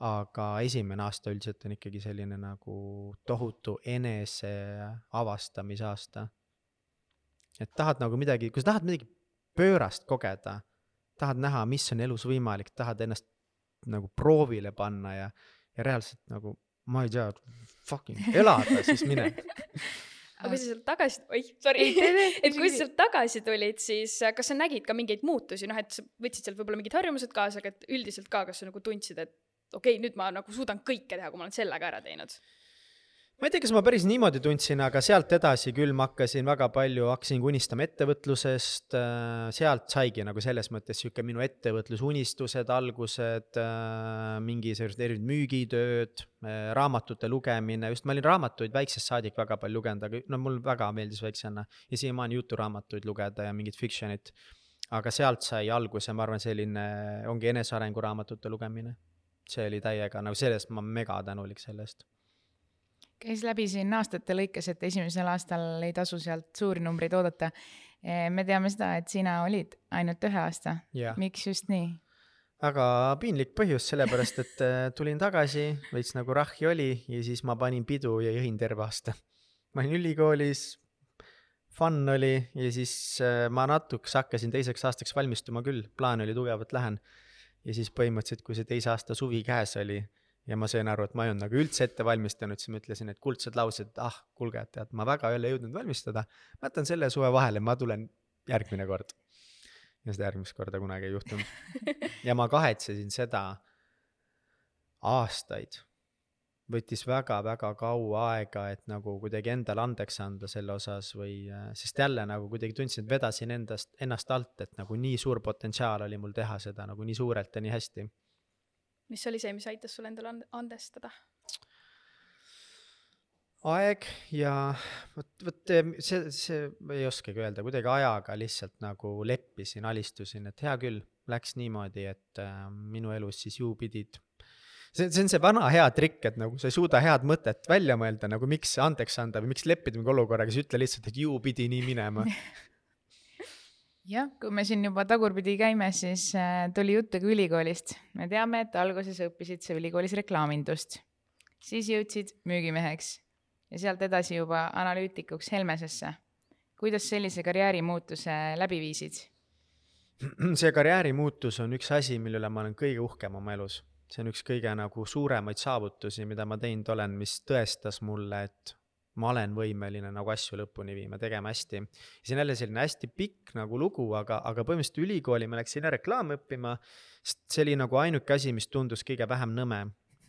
aga esimene aasta üldiselt on ikkagi selline nagu tohutu enese avastamise aasta. et tahad nagu midagi, kui sa tahad midagi pöörast kogeda, tahad näha, mis on elus võimalik, tahad ennast nagu proovile panna ja, ja reaalselt nagu, ma ei tea, fucking elada, siis mine. Aga kui sa sealt tagasi, oih, sorry, et kui sa sealt tagasi tulid, siis äh, kas sa nägid ka mingeid muutusi, noh, et sa võtsid sealt võib-olla mingid harjumused kaasa, aga et üldiselt ka, kas sa nagu tundsid, et okei okay,, nüüd ma nagu suudan kõike teha, kui ma olen selle ka ära teinud? Ma ei tea, kas ma päris niimoodi tundsin, aga sealt edasi küll ma hakkasin väga palju, hakkasin unistama ettevõtlusest, sealt saigi nagu selles mõttes sihuke minu ettevõtlusunistused algused, mingi sellised erinevad müügitööd, raamatute lugemine, just ma olin raamatuid väiksest saadik väga palju lugenud, aga no mul väga meeldis väiksena ja siiamaani juturaamatuid lugeda ja mingit fiction'it. aga sealt sai alguse, ma arvan, selline ongi enesearenguraamatute lugemine. see oli täiega nagu sellest ma mega tänulik selle eest käis läbi siin aastate lõikes, et esimesel aastal ei tasu sealt suuri numbreid oodata. me teame seda, et sina olid ainult ühe aasta. Miks just nii? väga piinlik põhjus, sellepärast et äh, tulin tagasi, veits nagu rahhi oli ja siis ma panin pidu ja jõin terve aasta. ma olin ülikoolis, fun oli ja siis äh, ma natukese hakkasin teiseks aastaks valmistuma küll, plaan oli tugevalt lähen. ja siis põhimõtteliselt, kui see teise aasta suvi käes oli ja ma sain aru, et ma ei olnud nagu üldse ette valmistanud, siis ma ütlesin, et kuldsed laused, ah, kuulge, et tead, ma väga ei ole jõudnud valmistuda. ma jätan selle suve vahele, ma tulen järgmine kord. ja seda järgmist korda kunagi ei juhtunud. ja ma kahetsesin seda aastaid. võttis väga-väga kaua aega, et nagu kuidagi endale andeks anda selle osas või, sest jälle nagu kuidagi tundsin, et vedasin endast, ennast alt, et nagu nii suur potentsiaal oli mul teha seda nagu nii suurelt ja nii hästi mis oli see, mis aitas sul endale and- andestada? aeg ja vot, vot see, see, ma ei oskagi öelda, kuidagi ajaga lihtsalt nagu leppisin, alistusin, et hea küll, läks niimoodi, et äh, minu elus siis ju pidid. see, see on see vana hea trikk, et nagu sa ei suuda head mõtet välja mõelda, nagu miks andeks anda või miks leppida mingi olukorraga, siis ütle lihtsalt, et ju pidi nii minema. jah, kui me siin juba tagurpidi käime, siis äh, tuli juttu ka ülikoolist. me teame, et alguses õppisid sa ülikoolis reklaamindust, siis jõudsid müügimeheks ja sealt edasi juba analüütikuks Helmesesse. kuidas sellise karjäärimuutuse läbi viisid? see karjäärimuutus on üks asi, mille üle ma olen kõige uhkem oma elus. see on üks kõige nagu suuremaid saavutusi, mida ma teinud olen, mis tõestas mulle, et ma olen võimeline nagu asju lõpuni viima, tegema hästi. see on jälle selline hästi pikk nagu lugu, aga, aga põhimõtteliselt ülikooli ma läksin reklaami õppima, sest see oli nagu ainuke asi, mis tundus kõige vähem nõme.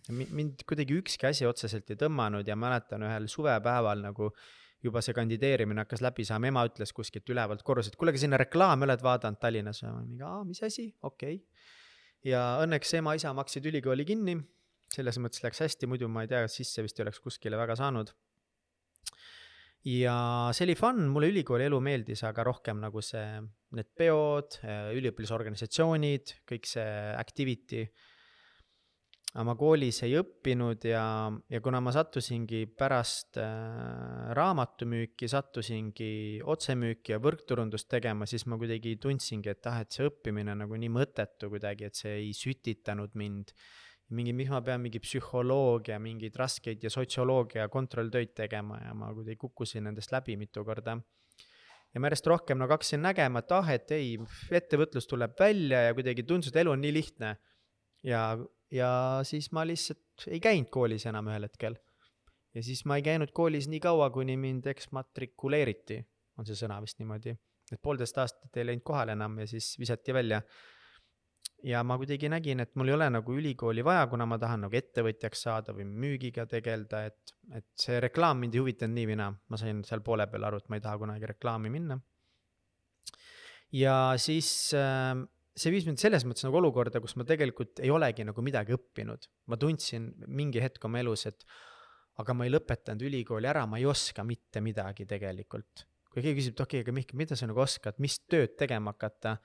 mind kuidagi ükski asi otseselt ei tõmmanud ja mäletan ühel suvepäeval nagu juba see kandideerimine hakkas läbi saama, ema ütles kuskilt ülevalt korruselt, kuule, aga sinna reklaami oled vaadanud Tallinnas või? mingi, aa, mis asi, okei okay.. ja õnneks ema-isa maksid ülikooli kinni, selles mõttes läks hästi, muidu ma ei tea, sisse vist ei oleks kuskile väga saanud. Ja see oli fun, mulle ülikooli elu meeldis, aga rohkem nagu see, need peod, üliõpilasorganisatsioonid, kõik see activity aga ma koolis ei õppinud ja, ja kuna ma sattusingi pärast äh, raamatumüüki, sattusingi otsemüüki ja võrkturundust tegema, siis ma kuidagi tundsingi, et ah, et see õppimine on nagu nii mõttetu kuidagi, et see ei sütitanud mind. mingi, miks ma pean mingi psühholoogia, mingeid raskeid ja sotsioloogia kontrolltöid tegema ja ma kuidagi kukkusin nendest läbi mitu korda ja ma järjest rohkem nagu hakkasin nägema, et ah, et ei, ettevõtlus tuleb välja ja kuidagi tundus, et elu on nii lihtne. ja, ja siis ma lihtsalt ei käinud koolis enam ühel hetkel. ja siis ma ei käinud koolis nii kaua, kuni mind eksmatrikuleeriti, on see sõna vist niimoodi. et poolteist aastat ei läinud kohale enam ja siis visati välja. Ja ma kuidagi nägin, et mul ei ole nagu ülikooli vaja, kuna ma tahan nagu ettevõtjaks saada või müügiga tegeleda, et, et see reklaam mind ei huvitanud nii või naa, ma sain seal poole peal aru, et ma ei taha kunagi reklaami minna. ja siis äh, see viis mind selles mõttes nagu olukorda, kus ma tegelikult ei olegi nagu midagi õppinud. ma tundsin mingi hetk oma elus, et aga ma ei lõpetanud ülikooli ära, ma ei oska mitte midagi tegelikult. kui keegi küsib, et okei okay,, aga Mihkel, mida sa nagu oskad, mis tööd tegema hakata,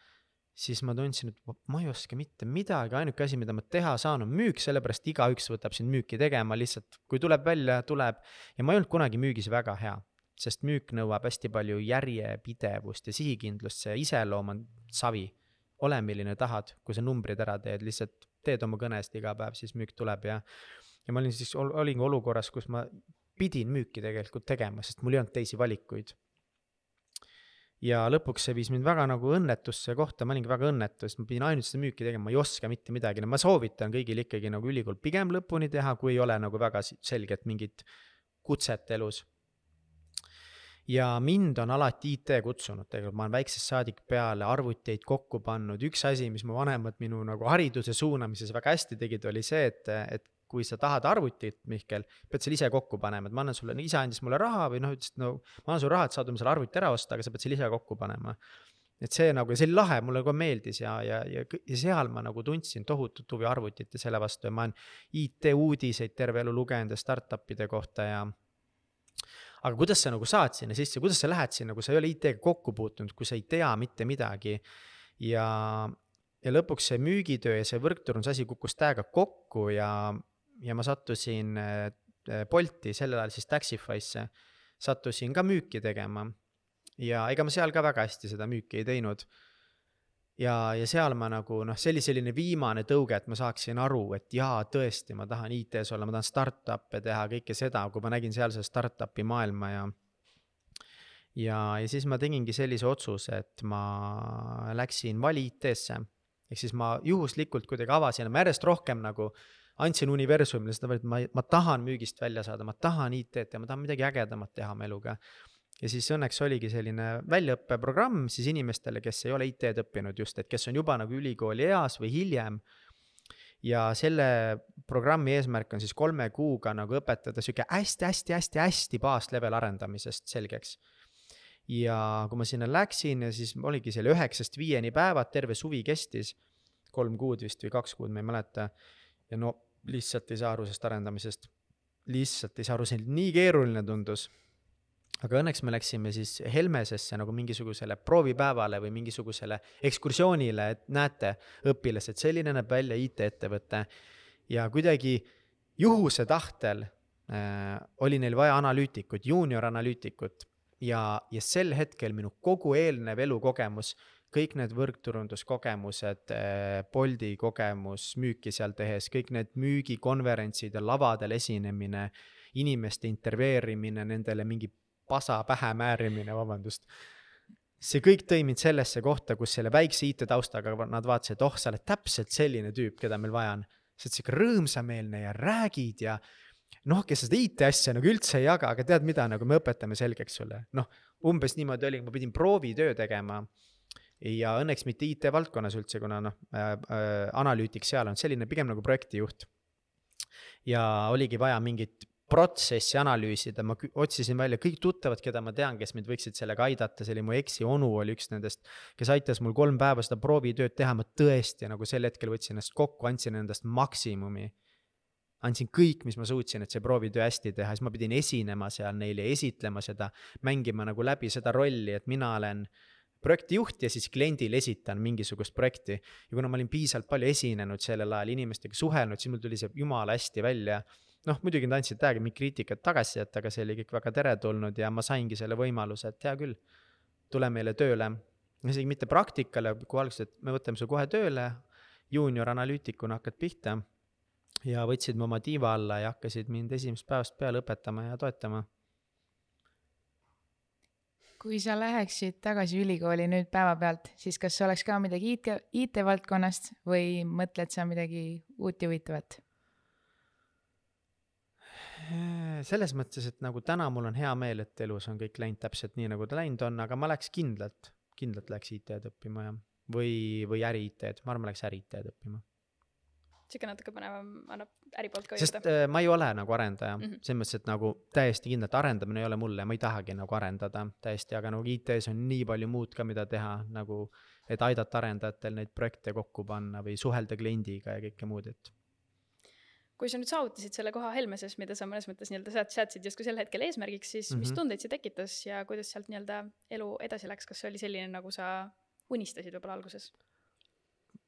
siis ma tundsin, et ma ei oska mitte midagi, ainuke asi, mida ma teha saan, on müük, sellepärast igaüks võtab sind müüki tegema lihtsalt, kui tuleb välja, tuleb. ja ma ei olnud kunagi müügis väga hea, sest müük nõuab hästi palju järjepidevust ja sihikindlust, see iseloom on savi ole, milline tahad, kui sa numbrid ära teed, lihtsalt teed oma kõnest iga päev, siis müük tuleb ja ja ma olin siis, olingi olukorras, kus ma pidin müüki tegelikult tegema, sest mul ei olnud teisi valikuid. Ja lõpuks see viis mind väga nagu õnnetusse kohta, ma olingi väga õnnetu, sest ma pidin ainult seda müüki tegema, ma ei oska mitte midagi, no ma soovitan kõigil ikkagi nagu ülikool pigem lõpuni teha, kui ei ole nagu väga selget mingit kutset elus. Ja mind on alati IT kutsunud, tegelikult. Ma olen väiksest saadik peale arvuteid kokku pannud, üks asi, mis mu vanemad minu nagu hariduse suunamises väga hästi tegid, oli see, et, et kui sa tahad arvutit, Mihkel, pead selle ise kokku panema, et ma annan sulle, isa andis mulle raha või noh, ütles, et no ma annan sulle raha, et saad selle arvuti ära osta, aga sa pead selle ise kokku panema. et see nagu, see oli lahe, mulle ka meeldis ja, ja, ja, ja seal ma nagu tundsin tohutut huvi arvutite selle vastu ja ma olen IT-uudiseid terve elu lugenud ja startup'ide kohta ja aga kuidas sa nagu saad sinna sisse, kuidas sa lähed sinna, kui sa ei ole IT-ga kokku puutunud, kui sa ei tea mitte midagi. ja, ja lõpuks see müügitöö ja see võrkturunduse asi kukkus täiega kokku ja, ja ma sattusin äh, Bolti, sellel ajal siis Taxify'sse, sattusin ka müüki tegema. ja ega ma seal ka väga hästi seda müüki ei teinud ja, ja seal ma nagu noh, see oli selline viimane tõuge, et ma saaksin aru, et jaa, tõesti, ma tahan IT-s olla, ma tahan startup'e teha, kõike seda, kui ma nägin seal seda startup'i maailma ja ja, ja siis ma tegingi sellise otsuse, et ma läksin Vali IT-sse. ehk siis ma juhuslikult kuidagi avasin, ma järjest rohkem nagu andsin universumile seda, et ma, ma tahan müügist välja saada, ma tahan IT-d teha, ma tahan midagi ägedamat teha oma eluga ja siis õnneks oligi selline väljaõppeprogramm siis inimestele, kes ei ole IT-d õppinud just, et kes on juba nagu ülikooli eas või hiljem. ja selle programmi eesmärk on siis kolme kuuga nagu õpetada sihuke hästi-hästi-hästi-hästi baaslevel arendamisest selgeks. ja kui ma sinna läksin ja siis oligi seal üheksast viieni päevad, terve suvi kestis, kolm kuud vist või kaks kuud, ma ei mäleta. Ja no lihtsalt ei saa aru sellest arendamisest. lihtsalt ei saa aru, see nii keeruline tundus aga õnneks me läksime siis Helmesesse nagu mingisugusele proovipäevale või mingisugusele ekskursioonile, et näete, õpilased, selline näeb välja IT-ettevõte. ja kuidagi juhuse tahtel äh, oli neil vaja analüütikut, juunior analüütikut ja, ja sel hetkel minu kogu eelnev elukogemus, kõik need võrkturunduskogemused äh,, Boldi kogemus, müüki seal tehes, kõik need müügikonverentsid ja lavadel esinemine, inimeste intervjueerimine, nendele mingi pasa pähe määrimine, vabandust. see kõik tõi mind sellesse kohta, kus selle väikse IT-taustaga nad vaatasid, oh, sa oled täpselt selline tüüp, keda meil vaja on. sa oled sihuke rõõmsameelne ja räägid ja noh, kes seda IT-asja nagu üldse ei jaga, aga tead mida, nagu me õpetame selgeks sulle, noh, umbes niimoodi oli, ma pidin proovitöö tegema ja õnneks mitte IT-valdkonnas üldse, kuna noh äh, äh, analüütik seal on selline pigem nagu projektijuht. ja oligi vaja mingit protsessi analüüsida, ma otsisin välja kõik tuttavad, keda ma tean, kes mind võiksid sellega aidata, see oli mu eksi onu oli üks nendest, kes aitas mul kolm päeva seda proovitööd teha, ma tõesti nagu sel hetkel võtsin ennast kokku, andsin endast maksimumi. andsin kõik, mis ma suutsin, et see proovitöö hästi teha, siis ma pidin esinema seal neile, esitlema seda, mängima nagu läbi seda rolli, et mina olen projektijuht ja siis kliendile esitan mingisugust projekti. ja kuna ma olin piisavalt palju esinenud sellel ajal, inimestega suhelnud, siis mul tuli see jumala hästi välja noh, muidugi nad andsid täiega mingit kriitikat, tagasisidet, aga see oli kõik väga teretulnud ja ma saingi selle võimaluse, et hea küll, tule meile tööle. isegi mitte praktikale, kui alguses, et me võtame su kohe tööle, juunior analüütikuna hakkad pihta. ja võtsid mu oma tiiva alla ja hakkasid mind esimesest päevast peale õpetama ja toetama. Kui sa läheksid tagasi ülikooli nüüd päevapealt, siis kas oleks ka midagi IT, IT-valdkonnast või mõtled sa midagi uut ja huvitavat? selles mõttes, et nagu täna mul on hea meel, et elus on kõik läinud täpselt nii, nagu ta läinud on, aga ma läheks kindlalt, kindlalt läheks IT-d õppima jah. või, või äri IT-d, ma arvan, ma läheks äri IT-d õppima. Sihuke natuke põnevam, annab äri poolt ka juurde. sest äh, ma ei ole nagu arendaja mm -hmm., selles mõttes, et nagu täiesti kindlalt arendamine ei ole mulle, ma ei tahagi nagu arendada täiesti, aga nagu IT-s on nii palju muud ka, mida teha nagu, et aidata arendajatel neid projekte kokku panna või suhelda kliendiga ja kõike muud, et kui sa nüüd saavutasid selle koha Helmeses, mida sa mõnes mõttes nii-öelda sead-, seadsid justkui sel hetkel eesmärgiks, siis mm -hmm. mis mhm. tundeid see tekitas ja kuidas sealt nii-öelda elu edasi läks, kas see oli selline, nagu sa unistasid võib-olla alguses?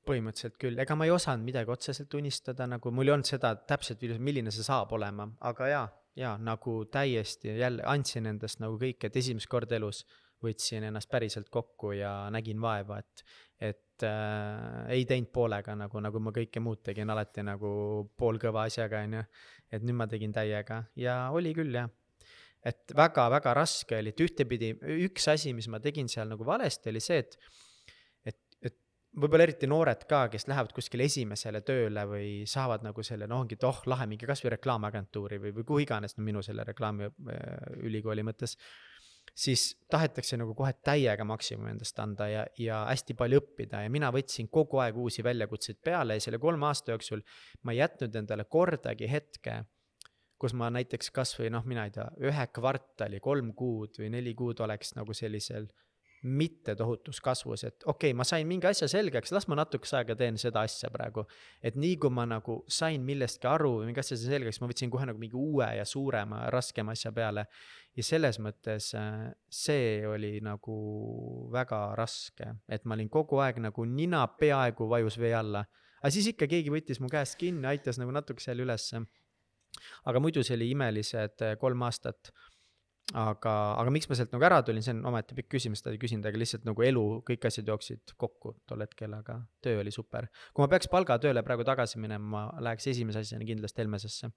Põhimõtteliselt küll, ega ma ei osanud midagi otseselt unistada, nagu mul ei olnud seda täpselt, milline see saab olema, aga jaa, jaa, nagu täiesti jälle andsin endast nagu kõik, et esimest korda elus võtsin ennast päriselt kokku ja nägin vaeva, et, et äh, ei teinud poolega nagu, nagu ma kõike muud tegin alati nagu poolkõva asjaga, on ju. et nüüd ma tegin täiega ja oli küll jah. et väga-väga raske oli, et ühtepidi üks asi, mis ma tegin seal nagu valesti, oli see, et võib-olla eriti noored ka, kes lähevad kuskile esimesele tööle või saavad nagu selle, noh, ongi, et oh, lahe, minge kasvõi reklaamagentuuri või, või kuhu iganes, no minu selle reklaamiülikooli äh, mõttes siis tahetakse nagu kohe täiega maksimumi endast anda ja, ja hästi palju õppida. Ja mina võtsin kogu aeg uusi väljakutseid peale ja selle kolme aasta jooksul ma ei jätnud endale kordagi hetke, kus ma näiteks kasvõi noh, mina ei tea, ühe kvartali, kolm kuud või neli kuud oleks nagu sellisel mitte tohutus kasvus, et okei okay,, ma sain mingi asja selgeks, las ma natukese aega teen seda asja praegu. et nii kui ma nagu sain millestki aru või mingi asja selgeks, ma võtsin kohe nagu mingi uue ja suurema, raskema asja peale. ja selles mõttes äh, see oli nagu väga raske, et ma olin kogu aeg nagu nina peaaegu vajus vee alla. aga siis ikka keegi võttis mu käest kinni, aitas nagu natuke seal ülesse. aga muidu see oli imelised äh, kolm aastat aga, aga miks ma sealt nagu ära tulin, see on omaette pikk küsimus, seda ei küsinud, aga lihtsalt nagu elu, kõik asjad jooksid kokku tol hetkel, aga töö oli super. kui ma peaks palgatööle praegu tagasi minema, ma läheks esimese asjana kindlasti Helmesesse.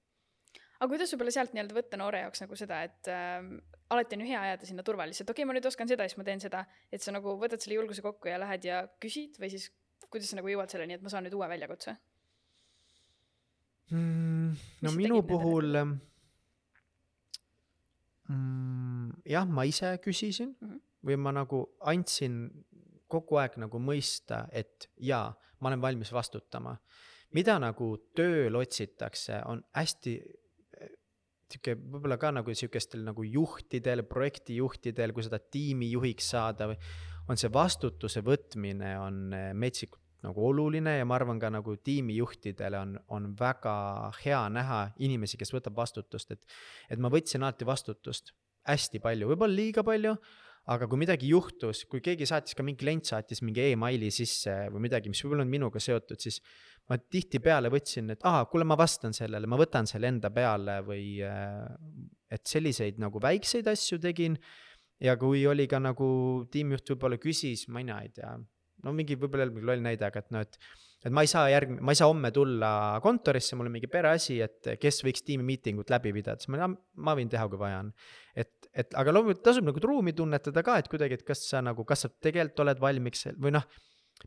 aga kuidas võib-olla sealt nii-öelda võtta noore jaoks nagu seda, et äh, alati on hea jääda sinna turvaliselt, okei okay,, ma nüüd oskan seda, siis ma teen seda, et sa nagu võtad selle julguse kokku ja lähed ja küsid või siis kuidas sa nagu jõuad selleni, et ma saan nüüd uue väljakutse mm,? no minu puhul nendele? Mm,? jah, ma ise küsisin mm -hmm. või ma nagu andsin kogu aeg nagu mõista, et jaa, ma olen valmis vastutama. mida nagu tööl otsitakse, on hästi eh, sihuke võib-olla ka nagu sihukestel nagu juhtidel, projektijuhtidel, kui seda tiimi juhiks saada või on see vastutuse võtmine on eh, metsikult nagu oluline ja ma arvan ka nagu tiimijuhtidele on, on väga hea näha inimesi, kes võtab vastutust, et. et ma võtsin alati vastutust hästi palju, võib-olla liiga palju, aga kui midagi juhtus, kui keegi saatis ka mingi klient saatis mingi emaili sisse või midagi, mis võib-olla on minuga seotud, siis. ma tihtipeale võtsin, et aa, kuule, ma vastan sellele, ma võtan selle enda peale või et selliseid nagu väikseid asju tegin ja kui oli ka nagu tiimijuht võib-olla küsis, ma ei tea, no mingi võib-olla jälle mingi loll näide, aga et noh, et. et ma ei saa järg-, ma ei saa homme tulla kontorisse, mul on mingi pereasi, et kes võiks tiimi miitingut läbi pidada, siis ma, ma võin teha, kui vaja on. et, et aga loomulikult tasub nagu ruumi tunnetada ka, et kuidagi, et kas sa nagu, kas sa tegelikult oled valmis või noh.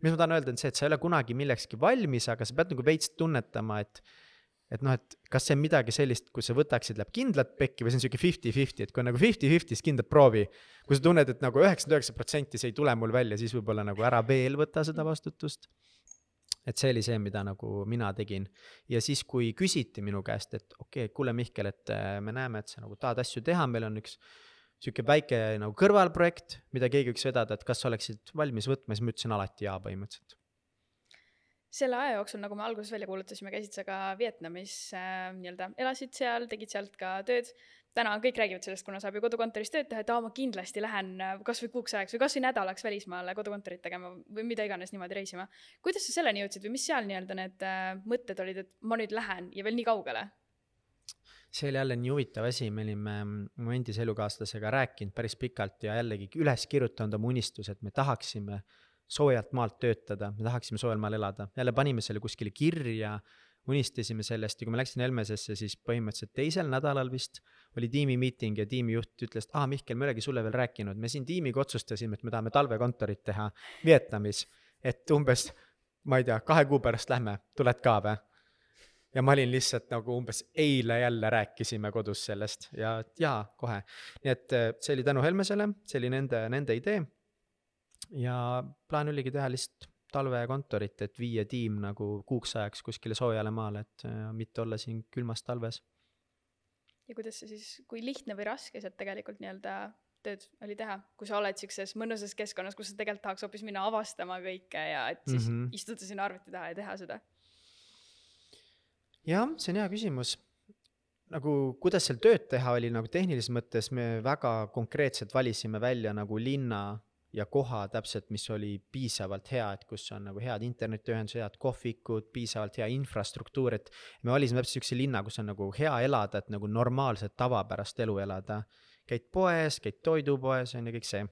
mis ma tahan öelda, on see, et sa ei ole kunagi millekski valmis, aga sa pead nagu veits tunnetama, et et noh, et kas see on midagi sellist, kus sa võtaksid, läheb kindlat pekki või see on sihuke fifty-fifty, et kui on nagu fifty-fifty, siis kindlalt proovi. kui sa tunned, et nagu üheksakümmend üheksa protsenti see ei tule mul välja, siis võib-olla nagu ära veel võta seda vastutust. et see oli see, mida nagu mina tegin. ja siis, kui küsiti minu käest, et okei okay,, kuule Mihkel, et äh, me näeme, et sa nagu tahad asju teha, meil on üks sihuke väike nagu kõrvalprojekt, mida keegi võiks vedada, et kas sa oleksid valmis võtma, siis ma ütlesin alati jaa põhimõtteliselt selle aja jooksul, nagu me alguses välja kuulutasime, käisid sa ka Vietnamis äh, nii-öelda, elasid seal, tegid sealt ka tööd. täna kõik räägivad sellest, kuna saab ju kodukontoris tööd teha, et aa, ma kindlasti lähen äh, kasvõi kuuks ajaks või kasvõi nädalaks välismaale kodukontorit tegema või mida iganes niimoodi reisima. kuidas sa selleni jõudsid või mis seal nii-öelda need äh, mõtted olid, et ma nüüd lähen ja veel nii kaugele? see oli jälle nii huvitav asi, me olime mu endise elukaaslasega rääkinud päris pikalt ja jällegi üles kirjutanud oma unistused, me tahaksime äh, soojalt maalt töötada, me tahaksime soojal maal elada, jälle panime selle kuskile kirja, unistasime sellest ja kui ma läksin Helmesesse, siis põhimõtteliselt teisel nädalal vist oli tiimimiiting ja tiimijuht ütles, et aa, Mihkel, me ei olegi sulle veel rääkinud, me siin tiimiga otsustasime, et me tahame talvekontorit teha Vietnamis. et umbes, ma ei tea, kahe kuu pärast lähme, tuled ka või? ja ma olin lihtsalt nagu umbes eile jälle rääkisime kodus sellest ja jaa, kohe. nii et eh, see oli tänu Helmesele, see oli nende, nende idee ja plaan oligi teha lihtsalt talvekontorit, et viia tiim nagu kuuks ajaks kuskile soojale maale, et äh, mitte olla siin külmas talves. ja kuidas see siis, kui lihtne või raske sealt tegelikult nii-öelda tööd oli teha, kui sa oled siukses mõnusas keskkonnas, kus sa tegelikult tahaks hoopis minna avastama kõike ja et siis mm -hmm. istuda sinna arvuti taha ja teha seda? jah, see on hea küsimus nagu kuidas seal tööd teha oli nagu tehnilises mõttes me väga konkreetselt valisime välja nagu linna ja koha täpselt, mis oli piisavalt hea, et kus on nagu head internetiühendused, head kohvikud, piisavalt hea infrastruktuur, et me valisime täpselt siukse linna, kus on nagu hea elada, et nagu normaalset tavapärast elu elada. käid poes, käid toidupoes on ju kõik see.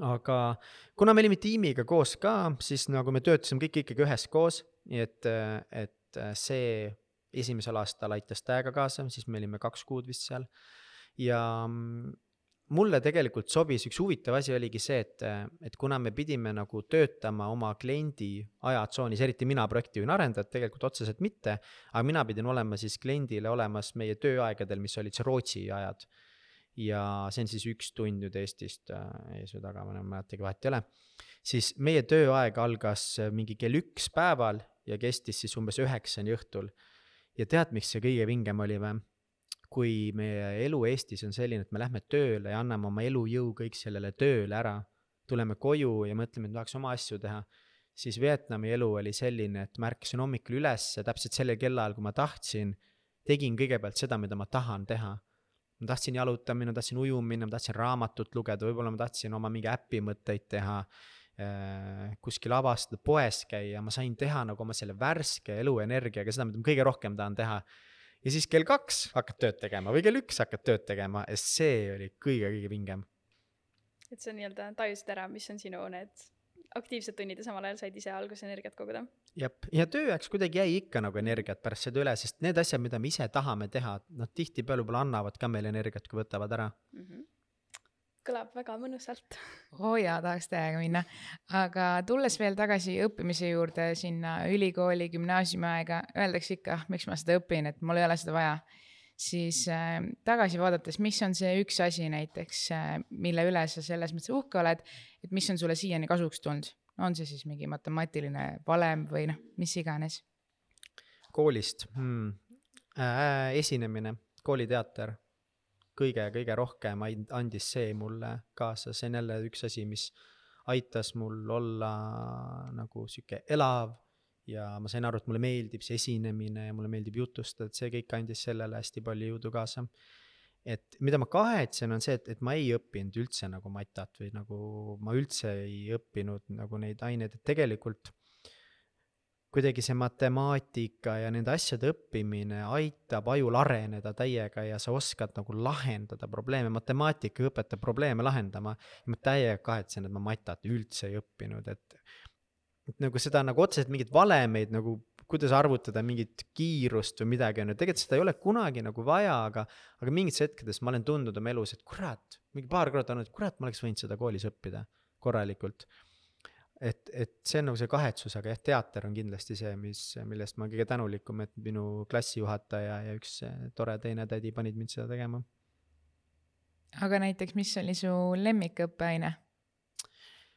aga kuna me olime tiimiga koos ka, siis nagu me töötasime kõik ikkagi üheskoos, nii et, et see esimesel aastal aitas täiega kaasa, siis me olime kaks kuud vist seal ja mulle tegelikult sobis, üks huvitav asi oligi see, et, et kuna me pidime nagu töötama oma kliendi ajatsoonis, eriti mina projektijuhina arendajat tegelikult otseselt mitte, aga mina pidin olema siis kliendile olemas meie tööaegadel, mis olid siis Rootsi ajad. ja see on siis üks tund nüüd Eestist äh, ees või taga, ma enam ei mäletagi, vahet ei ole. siis meie tööaeg algas äh, mingi kell üks päeval ja kestis siis umbes üheksani õhtul. ja tead, miks see kõige vingem oli või? Kui meie elu Eestis on selline, et me lähme tööle ja anname oma elujõu kõik sellele tööle ära, tuleme koju ja mõtleme, et tahaks oma asju teha, siis Vietnami elu oli selline, et ma ärkasin hommikul üles täpselt sellel kellaajal, kui ma tahtsin, tegin kõigepealt seda, mida ma tahan teha ma tahtsin jalutada minna, tahtsin ujuma minna, ma tahtsin raamatut lugeda, võib-olla ma tahtsin oma mingi äpi mõtteid teha äh,, kuskil avastada, poes käia, ma sain teha nagu oma selle värske eluenergiaga seda, mida ma kõige rohkem tahan teha. Ja siis kell kaks hakkad tööd tegema või kell üks hakkad tööd tegema ja see oli kõige-kõige vingem. et sa nii-öelda tajusid ära, mis on sinu need aktiivsed tunnid ja samal ajal said ise alguses energiat koguda. jah, ja tööajaks kuidagi jäi ikka nagu energiat pärast seda üle, sest need asjad, mida me ise tahame teha, nad tihtipeale võib-olla annavad ka meile energiat, kui võtavad ära mm. -hmm kõlab väga mõnusalt. oo oh jaa, tahaks täiega minna. aga tulles veel tagasi õppimise juurde sinna ülikooli, gümnaasiumi aega, öeldakse ikka, miks ma seda õpin, et mul ei ole seda vaja siis äh, tagasi vaadates, mis on see üks asi näiteks äh,, mille üle sa selles mõttes uhke oled, et mis on sulle siiani kasuks tulnud, on see siis mingi matemaatiline valem või noh, mis iganes? koolist hmm. äh,, esinemine, kooliteater, kõige-kõige rohkem andis see mulle kaasa, see on jälle üks asi, mis aitas mul olla nagu sihuke elav ja ma sain aru, et mulle meeldib see esinemine ja mulle meeldib jutustada, et see kõik andis sellele hästi palju jõudu kaasa. et mida ma kahetsen, on see, et, et ma ei õppinud üldse nagu matat või nagu ma üldse ei õppinud nagu neid aineid, et tegelikult kuidagi see matemaatika ja nende asjade õppimine aitab ajul areneda täiega ja sa oskad nagu lahendada probleeme, matemaatika õpetab probleeme lahendama. ma täiega kahetsen, et ma matat üldse ei õppinud, et et nagu seda nagu otseselt mingeid valemeid nagu, kuidas arvutada mingit kiirust või midagi, on ju, tegelikult seda ei ole kunagi nagu vaja, aga, aga mingites hetkedes ma olen tundnud oma elus, et kurat, mingi paar korda olnud, et kurat, ma oleks võinud seda koolis õppida korralikult. Et, et see on nagu see kahetsus, aga jah, teater on kindlasti see, mis, millest ma kõige tänulikum, et minu klassijuhataja ja üks tore teine tädi panid mind seda tegema. aga näiteks, mis oli su lemmikõppeaine?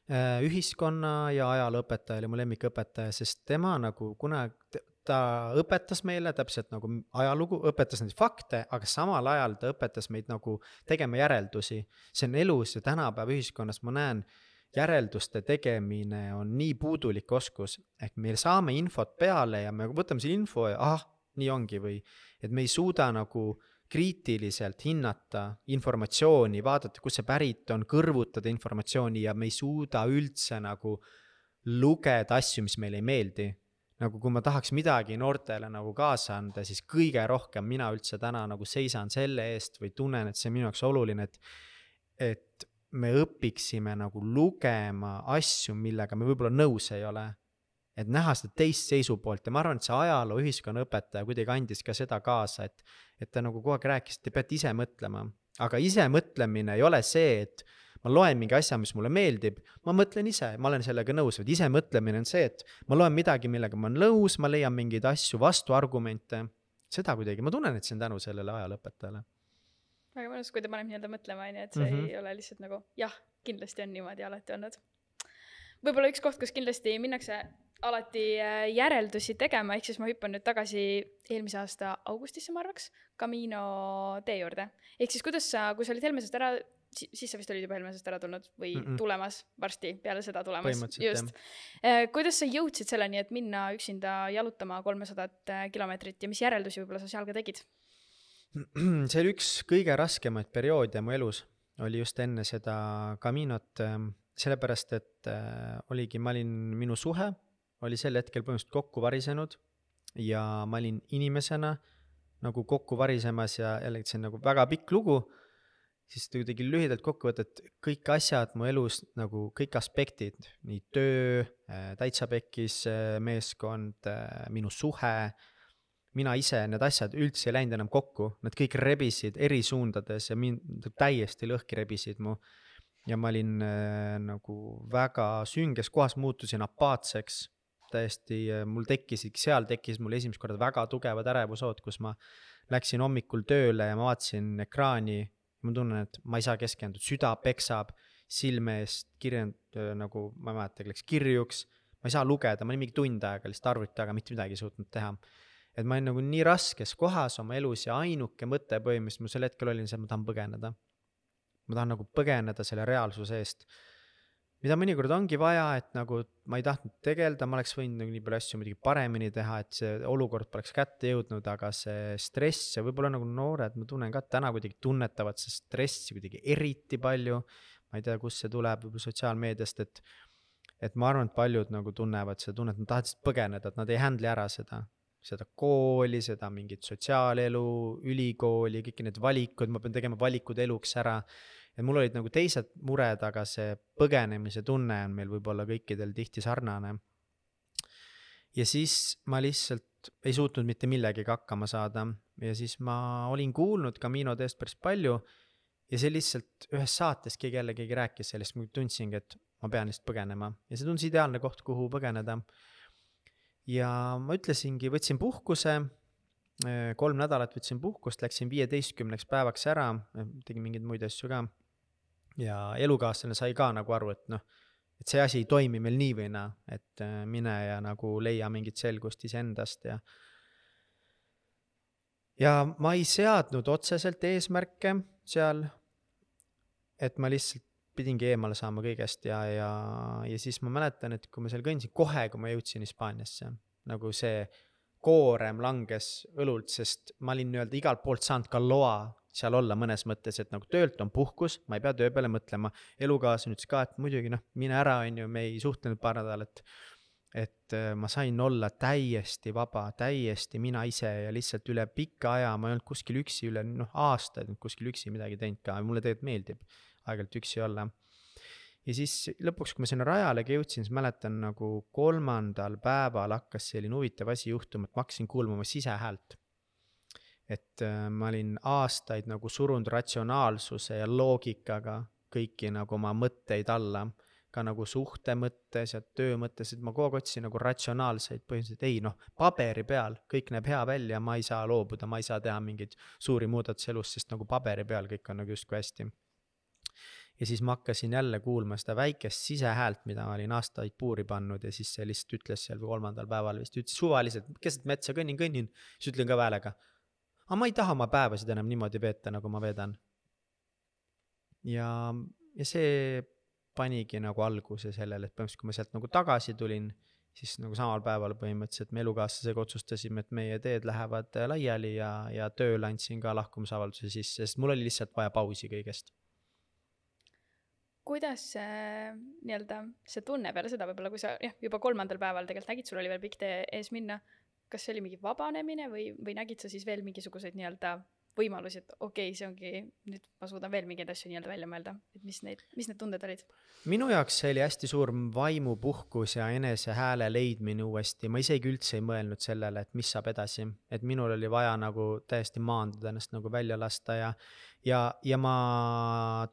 Äh, ühiskonna ja ajalooõpetaja oli mu lemmikõpetaja, sest tema nagu kunagi, ta õpetas meile täpselt nagu ajalugu, õpetas neid fakte, aga samal ajal ta õpetas meid nagu tegema järeldusi. see on elus ja tänapäeva ühiskonnas ma näen, järelduste tegemine on nii puudulik oskus, ehk me saame infot peale ja me võtame selle info ja ahah, nii ongi või et me ei suuda nagu kriitiliselt hinnata informatsiooni, vaadata, kust see pärit on, kõrvutada informatsiooni ja me ei suuda üldse nagu lugeda asju, mis meile ei meeldi. nagu kui ma tahaks midagi noortele nagu kaasa anda, siis kõige rohkem mina üldse täna nagu seisan selle eest või tunnen, et see on minu jaoks oluline, et, et me õpiksime nagu lugema asju, millega me võib-olla nõus ei ole et näha seda teist seisupoolt ja ma arvan, et see ajaloo ühiskonnaõpetaja kuidagi andis ka seda kaasa, et, et ta nagu kogu aeg rääkis, et te peate ise mõtlema. aga ise mõtlemine ei ole see, et ma loen mingi asja, mis mulle meeldib, ma mõtlen ise, ma olen sellega nõus, vaid ise mõtlemine on see, et ma loen midagi, millega ma olen nõus, ma leian mingeid asju, vastuargumente. seda kuidagi, ma tunnen, et see on tänu sellele ajalooõpetajale. Väga mõnus, kui ta paneb nii-öelda mõtlema, on ju, et see mm -hmm. ei ole lihtsalt nagu jah, kindlasti on niimoodi alati olnud. võib-olla üks koht, kus kindlasti minnakse alati äh, järeldusi tegema, ehk siis ma hüppan nüüd tagasi eelmise aasta augustisse, ma arvaks, Camino tee juurde. ehk siis kuidas sa, kui sa olid Helmesest ära, siis sa vist olid juba Helmesest ära tulnud või mm -mm. tulemas varsti, peale seda tulemas, just. Äh, kuidas sa jõudsid selleni, et minna üksinda jalutama kolmesadat äh, kilomeetrit ja mis järeldusi võib-olla sa seal ka tegid? see oli üks kõige raskemaid perioode mu elus, oli just enne seda Caminot, ähm, sellepärast et äh, oligi, ma olin, minu suhe oli sel hetkel põhimõtteliselt kokku varisenud ja ma olin inimesena nagu kokku varisemas ja jällegi see on nagu väga pikk lugu, siis kuidagi lühidalt kokku võtta, et kõik asjad mu elus nagu kõik aspektid, nii töö, äh, täitsa pekkis äh, meeskond, minu suhe, mina ise, need asjad üldse ei läinud enam kokku, nad kõik rebisid eri suundades ja mind täiesti lõhki rebisid mu. ja ma olin äh, nagu väga sünges kohas, muutusin apaatseks täiesti, äh, mul tekkisid, seal tekkis mul esimest korda väga tugevad ärevushood, kus ma läksin hommikul tööle ja ma vaatasin ekraani ma tunnen, et ma ei saa keskenduda, süda peksab, silme eest kirjand- nagu, ma ei mäletagi, läks kirjuks. ma ei saa lugeda, ma olin mingi tund aega lihtsalt arvuti taga mitte midagi ei suutnud teha. Et ma olin nagu nii raskes kohas oma elus ja ainuke mõte põhimõtteliselt mul sel hetkel oli see, et ma tahan põgeneda. ma tahan nagu põgeneda selle reaalsuse eest mida mõnikord ongi vaja, et nagu ma ei tahtnud tegeleda, ma oleks võinud nagu nii palju asju muidugi paremini teha, et see olukord poleks kätte jõudnud, aga see stress ja võib-olla nagu noored, ma tunnen ka, täna kuidagi tunnetavad seda stressi kuidagi eriti palju. ma ei tea, kust see tuleb, võib-olla sotsiaalmeediast, et, et ma arvan, et paljud nagu tunnevad seda tunnet, nad tahavad lihtsalt põgeneda, et nad ei handle'i ära seda seda kooli, seda mingit sotsiaalelu, ülikooli, kõiki neid valikuid, ma pean tegema valikud eluks ära et mul olid nagu teised mured, aga see põgenemise tunne on meil võib-olla kõikidel tihti sarnane. ja siis ma lihtsalt ei suutnud mitte millegagi hakkama saada ja siis ma olin kuulnud Camino teest päris palju ja see lihtsalt ühes saates keegi jälle keegi rääkis sellest, ma tundsingi, et ma pean lihtsalt põgenema ja see tundus ideaalne koht, kuhu põgeneda. Ja ma ütlesingi, võtsin puhkuse kolm nädalat võtsin puhkust, läksin viieteistkümneks päevaks ära, tegin mingeid muid asju ka. Ja elukaaslane sai ka nagu aru, et noh, et see asi ei toimi meil nii või naa, et äh, mine ja nagu leia mingit selgust iseendast ja ja ma ei seadnud otseselt eesmärke seal, et ma lihtsalt pidingi eemale saama kõigest ja, ja, ja siis ma mäletan, et kui ma seal kõndisin, kohe, kui ma jõudsin Hispaaniasse, nagu see koorem langes õlult, sest ma olin nii-öelda igalt poolt saanud ka loa seal olla mõnes mõttes, et nagu töölt on puhkus, ma ei pea töö peale mõtlema. elukaaslane ütles ka, et muidugi noh, mine ära, on ju, me ei suhtlenud paar nädalat. et äh, ma sain olla täiesti vaba, täiesti mina ise ja lihtsalt üle pika aja, ma ei olnud kuskil üksi üle noh, aastaid kuskil üksi midagi teinud ka, mulle tegelikult meeldib aeg-ajalt üksi olla. Ja siis lõpuks, kui ma sinna rajalegi jõudsin, siis mäletan nagu kolmandal päeval hakkas selline huvitav asi juhtuma, et ma hakkasin kuulma oma sisehäält. Et äh, ma olin aastaid nagu surunud ratsionaalsuse ja loogikaga kõiki nagu oma mõtteid alla, ka nagu suhte mõttes ja töö mõttes, et ma kogu aeg otsisin nagu ratsionaalseid põhimõtteliselt, ei noh, paberi peal kõik näeb hea välja, ma ei saa loobuda, ma ei saa teha mingeid suuri muudatusi elus, sest nagu paberi peal kõik on nagu justkui hästi. Ja siis ma hakkasin jälle kuulma seda väikest sisehäält, mida ma olin aastaid puuri pannud ja siis see lihtsalt ütles seal kolmandal päeval vist, ütles suvaliselt, keset metsa kõnnin, kõnnin, siis ütlen ka häälega aga ma ei taha oma päevasid enam niimoodi veeta, nagu ma veedan. ja, ja see panigi nagu alguse sellele, et põhimõtteliselt, kui ma sealt nagu tagasi tulin, siis nagu samal päeval põhimõtteliselt me elukaaslasega otsustasime, et meie teed lähevad laiali ja, ja tööle andsin ka lahkumisavalduse sisse, sest mul oli lihtsalt vaja pausi kõigest. Kuidas see nii-öelda see tunne peale seda võib-olla, kui sa jah, juba kolmandal päeval tegelikult nägid, sul oli veel pikk tee ees minna kas see oli mingi vabanemine või, või nägid sa siis veel mingisuguseid nii-öelda võimalusi, et okei okay,, see ongi, nüüd ma suudan veel mingeid asju nii-öelda välja mõelda, et mis neid, mis need tunded olid? minu jaoks see oli hästi suur vaimupuhkus ja enese hääle leidmine uuesti, ma isegi üldse ei mõelnud sellele, et mis saab edasi, et minul oli vaja nagu täiesti maandada ennast nagu välja lasta ja ja, ja ma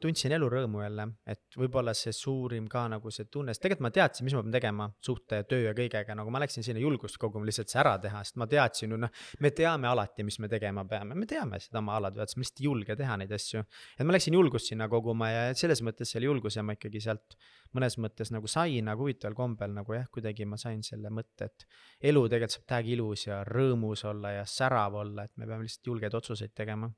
tundsin elurõõmu jälle, et võib-olla see suurim ka nagu see tunne, sest tegelikult ma teadsin, mis ma pean tegema suhte, töö ja kõigega, nagu ma läksin sinna julgust koguma lihtsalt see ära teha, sest ma teadsin ju noh, me teame alati, mis me tegema peame, me teame seda oma aladväärt, me lihtsalt ei julge teha neid asju. et ma läksin julgust sinna koguma ja selles mõttes selle julguse ma ikkagi sealt mõnes mõttes nagu sain, aga huvitaval kombel nagu jah, kuidagi ma sain selle mõtte, et elu tegelikult saab täiega ilus ja rõõmus olla ja särav olla, et me peame lihtsalt julgeid otsuseid tegema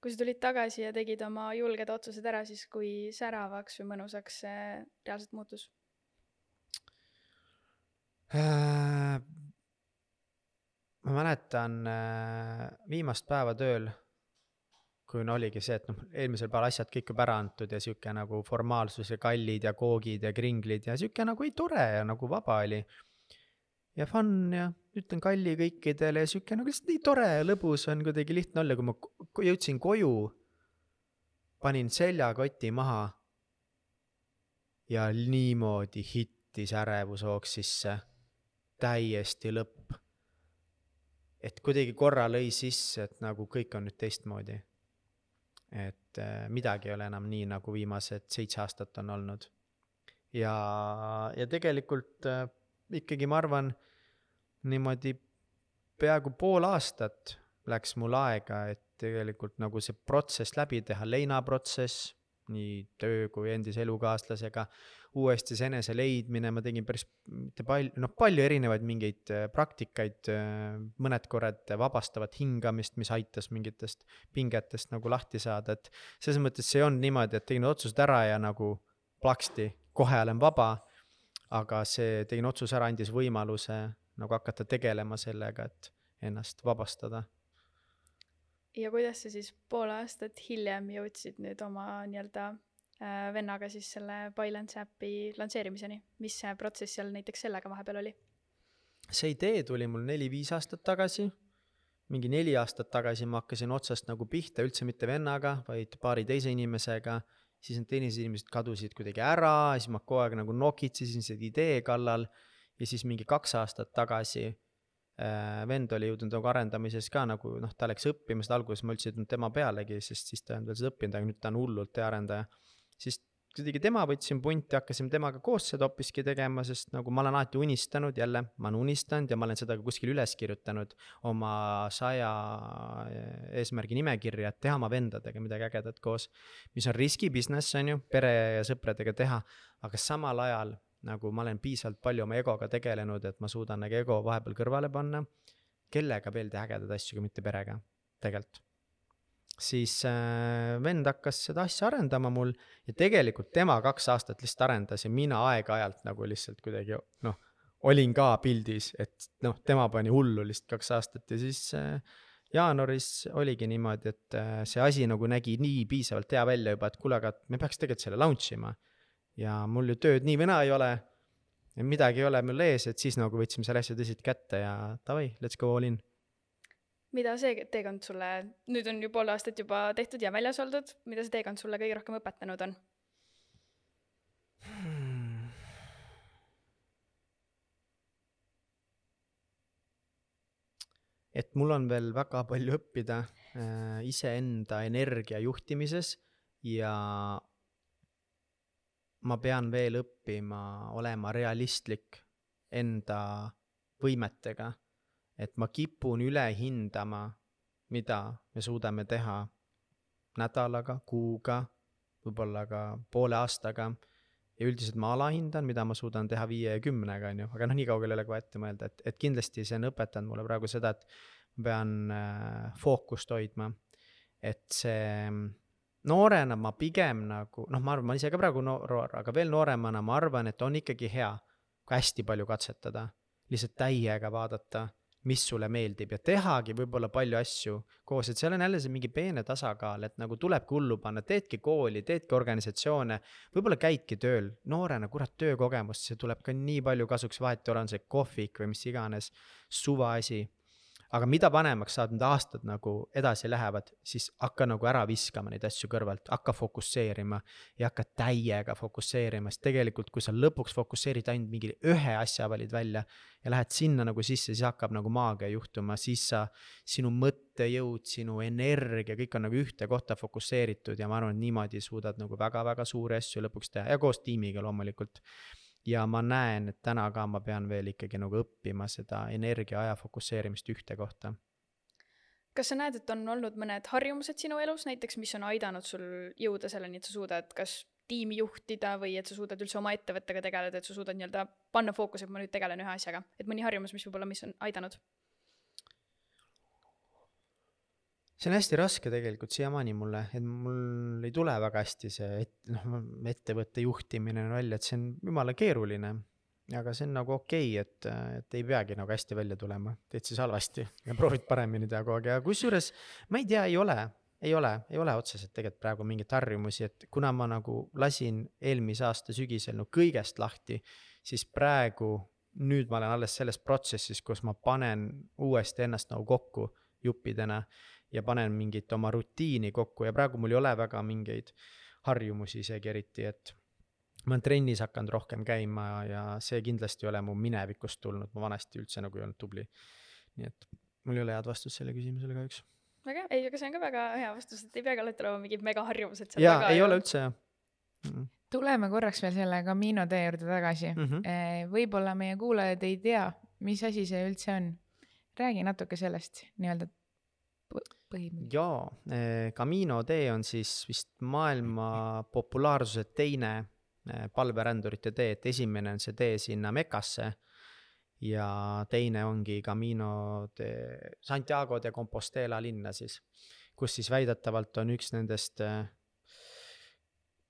kui sa tulid tagasi ja tegid oma julged otsused ära, siis kui säravaks või mõnusaks see reaalselt muutus äh,? ma mäletan äh, viimast päeva tööl, kui no oligi see, et noh, eelmisel päeval asjad kõik juba ära antud ja sihuke nagu formaalsus ja kallid ja koogid ja kringlid ja sihuke nagu ei tore ja nagu vaba oli ja fun ja ütlen kalli kõikidele ja sihuke nagu lihtsalt nii tore ja lõbus on kuidagi lihtne olla, kui ma jõudsin koju, panin seljakoti maha ja niimoodi hittis ärevushoog sisse, täiesti lõpp. et kuidagi korra lõi sisse, et nagu kõik on nüüd teistmoodi. et äh, midagi ei ole enam nii, nagu viimased seitse aastat on olnud. ja, ja tegelikult äh, ikkagi ma arvan niimoodi peaaegu pool aastat läks mul aega, et tegelikult nagu see protsess läbi teha, leinaprotsess, nii töö kui endise elukaaslasega, uuesti see enese leidmine, ma tegin päris mitte palju, noh, palju erinevaid mingeid äh, praktikaid, äh, mõned korrad vabastavat hingamist, mis aitas mingitest pingetest nagu lahti saada, et selles mõttes see ei olnud niimoodi, et tegin otsused ära ja nagu plaksti, kohe olen vaba, aga see, tegin otsuse ära, andis võimaluse nagu hakata tegelema sellega, et ennast vabastada ja kuidas sa siis pool aastat hiljem jõudsid nüüd oma nii-öelda äh, vennaga siis selle Bylance äpi lansseerimiseni, mis see protsess seal näiteks sellega vahepeal oli? see idee tuli mul neli-viis aastat tagasi. mingi neli aastat tagasi ma hakkasin otsast nagu pihta, üldse mitte vennaga, vaid paari teise inimesega. siis need teised inimesed kadusid kuidagi ära, siis ma kogu aeg nagu nokitsesin selle idee kallal. Ja siis mingi kaks aastat tagasi Äh, vend oli jõudnud nagu arendamises ka nagu noh, ta läks õppima, sest alguses ma üldse ei tulnud tema pealegi, sest siis ta ei olnud veel seda õppinud, aga nüüd ta on hullult hea arendaja. siis kuidagi tema võtsin punti, hakkasime temaga koos seda hoopiski tegema, sest nagu ma olen alati unistanud, jälle, ma olen unistanud ja ma olen seda ka kuskil üles kirjutanud oma saja eesmärgi nimekirja, et teha oma vendadega midagi ägedat koos. mis on riski business, on ju, pere ja sõpradega teha, aga samal ajal nagu ma olen piisavalt palju oma egoga tegelenud, et ma suudan nagu ego vahepeal kõrvale panna. kellega veel teha ägedaid asju, kui mitte perega, tegelikult. siis äh, vend hakkas seda asja arendama mul ja tegelikult tema kaks aastat lihtsalt arendas ja mina aeg-ajalt nagu lihtsalt kuidagi noh, olin ka pildis, et noh, tema pani hullu lihtsalt kaks aastat ja siis äh, jaanuaris oligi niimoodi, et äh, see asi nagu nägi nii piisavalt hea välja juba, et kuule, aga me peaks tegelikult selle launch ima ja mul ju tööd nii või naa ei ole. midagi ei ole mul ees, et siis nagu võtsime selle asja tõsiselt kätte ja davai, let's go all in. mida see teekond sulle, nüüd on ju pool aastat juba tehtud ja väljas oldud, mida see teekond sulle kõige rohkem õpetanud on hmm.? et mul on veel väga palju õppida äh, iseenda energia juhtimises ja ma pean veel õppima olema realistlik enda võimetega. et ma kipun üle hindama, mida me suudame teha nädalaga, kuuga, võib-olla ka poole aastaga. ja üldiselt ma alahindan, mida ma suudan teha viie ja kümnega, on ju, aga noh, nii kaugele ei ole kohe ette mõelda, et, et kindlasti see on õpetanud mulle praegu seda, et ma pean äh, fookust hoidma. et see noorena ma pigem nagu, noh, ma arvan, ma ise ka praegu noor, aga veel nooremana ma arvan, et on ikkagi hea, kui hästi palju katsetada, lihtsalt täiega vaadata, mis sulle meeldib ja tehagi võib-olla palju asju koos, et seal on jälle see mingi peene tasakaal, et nagu tulebki hullu panna, teedki kooli, teedki organisatsioone, võib-olla käidki tööl, noorena, kurat, töökogemust, see tuleb ka nii palju kasuks, vahet ei ole, on see kohvik või mis iganes, suva asi aga mida vanemaks saad, need aastad nagu edasi lähevad, siis hakka nagu ära viskama neid asju kõrvalt, hakka fokusseerima ja hakka täiega fokusseerima, sest tegelikult, kui sa lõpuks fokusseerid ainult mingi ühe asja valid välja ja lähed sinna nagu sisse, siis hakkab nagu maagia juhtuma, siis sa, sinu mõttejõud, sinu energia, kõik on nagu ühte kohta fokusseeritud ja ma arvan, et niimoodi suudad nagu väga-väga suuri asju lõpuks teha ja koos tiimiga loomulikult ja ma näen, et täna ka ma pean veel ikkagi nagu õppima seda energia aja fokusseerimist ühte kohta. kas sa näed, et on olnud mõned harjumused sinu elus näiteks, mis on aidanud sul jõuda selleni, et sa suudad kas tiimi juhtida või et sa suudad üldse oma ettevõttega tegeleda, et sa suudad nii-öelda panna fookuse, et ma nüüd tegelen ühe asjaga, et mõni harjumus, mis võib-olla, mis on aidanud? See on hästi raske tegelikult siiamaani mulle, et mul ei tule väga hästi see, et noh, ettevõtte juhtimine välja, et see on jumala keeruline. aga see on nagu okei okay,, et, et ei peagi nagu hästi välja tulema, teed siis halvasti ja proovid paremini teha kogu aeg. Ja kusjuures ma ei tea, ei ole, ei ole, ei ole otseselt tegelikult praegu mingeid harjumusi, et kuna ma nagu lasin eelmise aasta sügisel no kõigest lahti, siis praegu nüüd ma olen alles selles protsessis, kus ma panen uuesti ennast nagu kokku juppidena ja panen mingit oma rutiini kokku ja praegu mul ei ole väga mingeid harjumusi isegi eriti, et ma olen trennis hakanud rohkem käima ja see kindlasti ei ole mu minevikust tulnud, ma vanasti üldse nagu ei olnud tubli. nii et mul ei ole head vastust sellele küsimusele kahjuks. väga, ei, aga see on ka väga hea vastus, et ei peagi alati olema mingid megaharjumused seal taga. jaa, ei ole üldse jah mm. -mm. tuleme korraks veel selle Camino tee juurde tagasi mm. -hmm. võib-olla meie kuulajad ei tea, mis asi see üldse on. räägi natuke sellest nii-öelda põhimõtteliselt. jaa, Camino tee on siis vist maailma populaarsuse teine eh, palverändurite tee, et esimene on see tee sinna Mekasse ja teine ongi Camino de Santiago de Compostela linna siis, kus siis väidetavalt on üks nendest eh,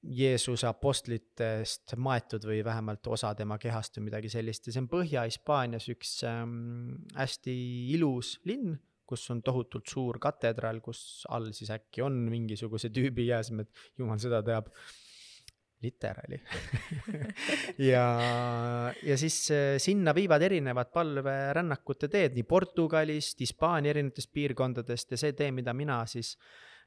Jeesuse apostlitest maetud või vähemalt osa tema kehast või midagi sellist ja see on Põhja-Hispaanias üks ähm, hästi ilus linn, kus on tohutult suur katedraal, kus all siis äkki on mingisuguse tüübi jääsmed, jumal seda teab. literaali ja, ja siis äh, sinna viivad erinevad palverännakute teed nii Portugalist, Hispaania erinevatest piirkondadest ja see tee, mida mina siis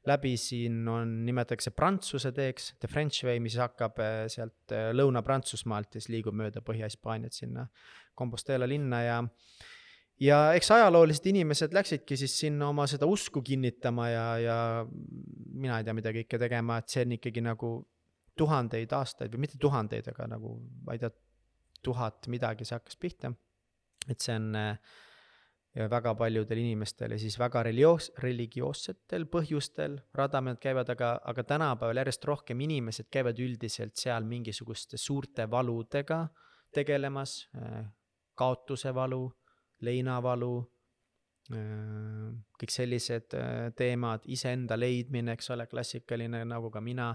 läbisin, on, nimetatakse Prantsuse teeks, The French Way, mis hakkab äh, sealt äh, Lõuna-Prantsusmaalt ja siis liigub mööda Põhja-Hispaaniat sinna Compostela linna ja ja eks ajaloolised inimesed läksidki siis sinna oma seda usku kinnitama ja, ja mina ei tea, mida kõike tegema, et see on ikkagi nagu tuhandeid aastaid või mitte tuhandeid, aga nagu ma ei tea, tuhat midagi see hakkas pihta. et see on äh, ja väga paljudel inimestel ja siis väga religioos-, religioossetel põhjustel radamed käivad, aga, aga tänapäeval järjest rohkem inimesed käivad üldiselt seal mingisuguste suurte valudega tegelemas, kaotuse valu, leinavalu, kõik sellised äh, teemad, iseenda leidmine, eks ole, klassikaline nagu ka mina,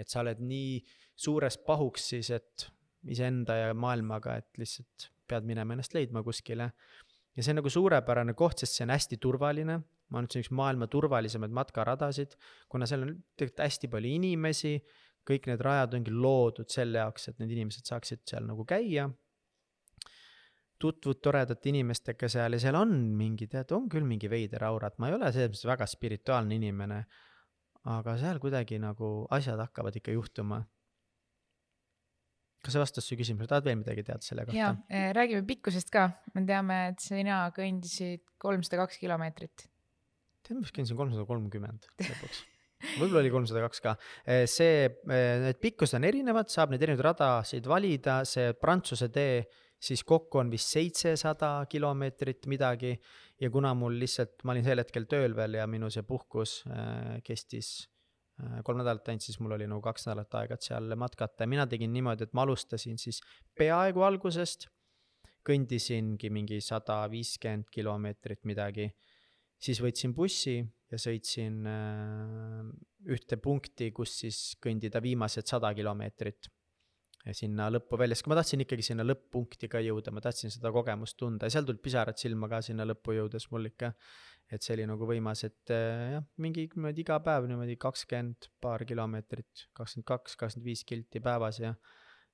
et sa oled nii suures pahuks siis, et iseenda ja maailmaga, et lihtsalt pead minema ennast leidma kuskile ja see on nagu suurepärane koht, sest see on hästi turvaline, ma arvan, et see on üks maailma turvalisemaid matkaradasid, kuna seal on tegelikult hästi palju inimesi, kõik need rajad ongi loodud selle jaoks, et need inimesed saaksid seal nagu käia. Tutvud toredate inimestega seal ja seal on mingi, tead, on küll mingi veider aura, et ma ei ole selles mõttes väga spirituaalne inimene. aga seal kuidagi nagu asjad hakkavad ikka juhtuma. kas see vastas su küsimusele, tahad veel midagi teada selle kohta? ja räägime pikkusest ka, me teame, et sina kõndisid kolmsada kaks kilomeetrit. tead, ma vist käisin kolmsada kolmkümmend lõpuks. võib-olla oli kolmsada kaks ka. see, need pikkused on erinevad, saab neid erinevaid radasid valida, see Prantsuse tee siis kokku on vist seitsesada kilomeetrit midagi. Ja kuna mul lihtsalt, ma olin sel hetkel tööl veel ja minu see puhkus äh, kestis äh, kolm nädalat ainult, siis mul oli nagu kaks nädalat aega, et seal matkata. Ja mina tegin niimoodi, et ma alustasin siis peaaegu algusest, kõndisingi mingi sada viiskümmend kilomeetrit midagi. Siis võtsin bussi ja sõitsin äh, ühte punkti, kus siis kõndida viimased sada kilomeetrit sinna lõppu välja, sest ma tahtsin ikkagi sinna lõpp-punkti ka jõuda, ma tahtsin seda kogemust tunda ja seal tulid pisarad silma ka sinna lõppu jõudes mul ikka. et see oli nagu võimas, et äh, jah, mingi niimoodi iga päev niimoodi kakskümmend paar kilomeetrit, kakskümmend kaks, kakskümmend viis kilti päevas ja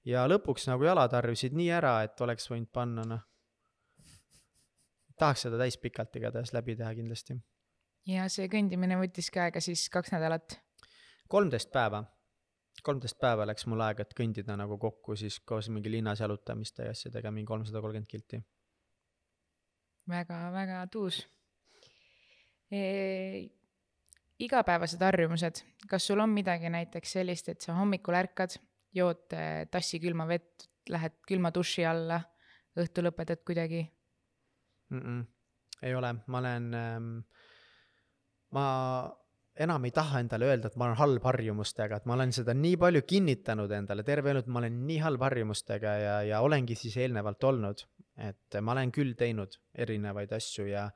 ja lõpuks nagu jalad harjusid nii ära, et oleks võinud panna noh, tahaks seda täispikalt igatahes läbi teha kindlasti. ja see kõndimine võttis ka aega siis kaks nädalat. kolmteist päeva, kolmteist päeva läks mul aega, et kõndida nagu kokku siis koos mingi linnas jalutamiste ja asjadega mingi kolmsada kolmkümmend kilti. väga-väga tuus e. igapäevased harjumused, kas sul on midagi näiteks sellist, et sa hommikul ärkad, jood eh, tassi külma vett, lähed külma duši alla, õhtul lõpetad kuidagi? mm. -mm. ei ole, ma olen ähm,, ma enam ei taha endale öelda, et ma olen halb harjumustega, et ma olen seda nii palju kinnitanud endale terve elu, et ma olen nii halb harjumustega ja, ja olengi siis eelnevalt olnud. et ma olen küll teinud erinevaid asju ja,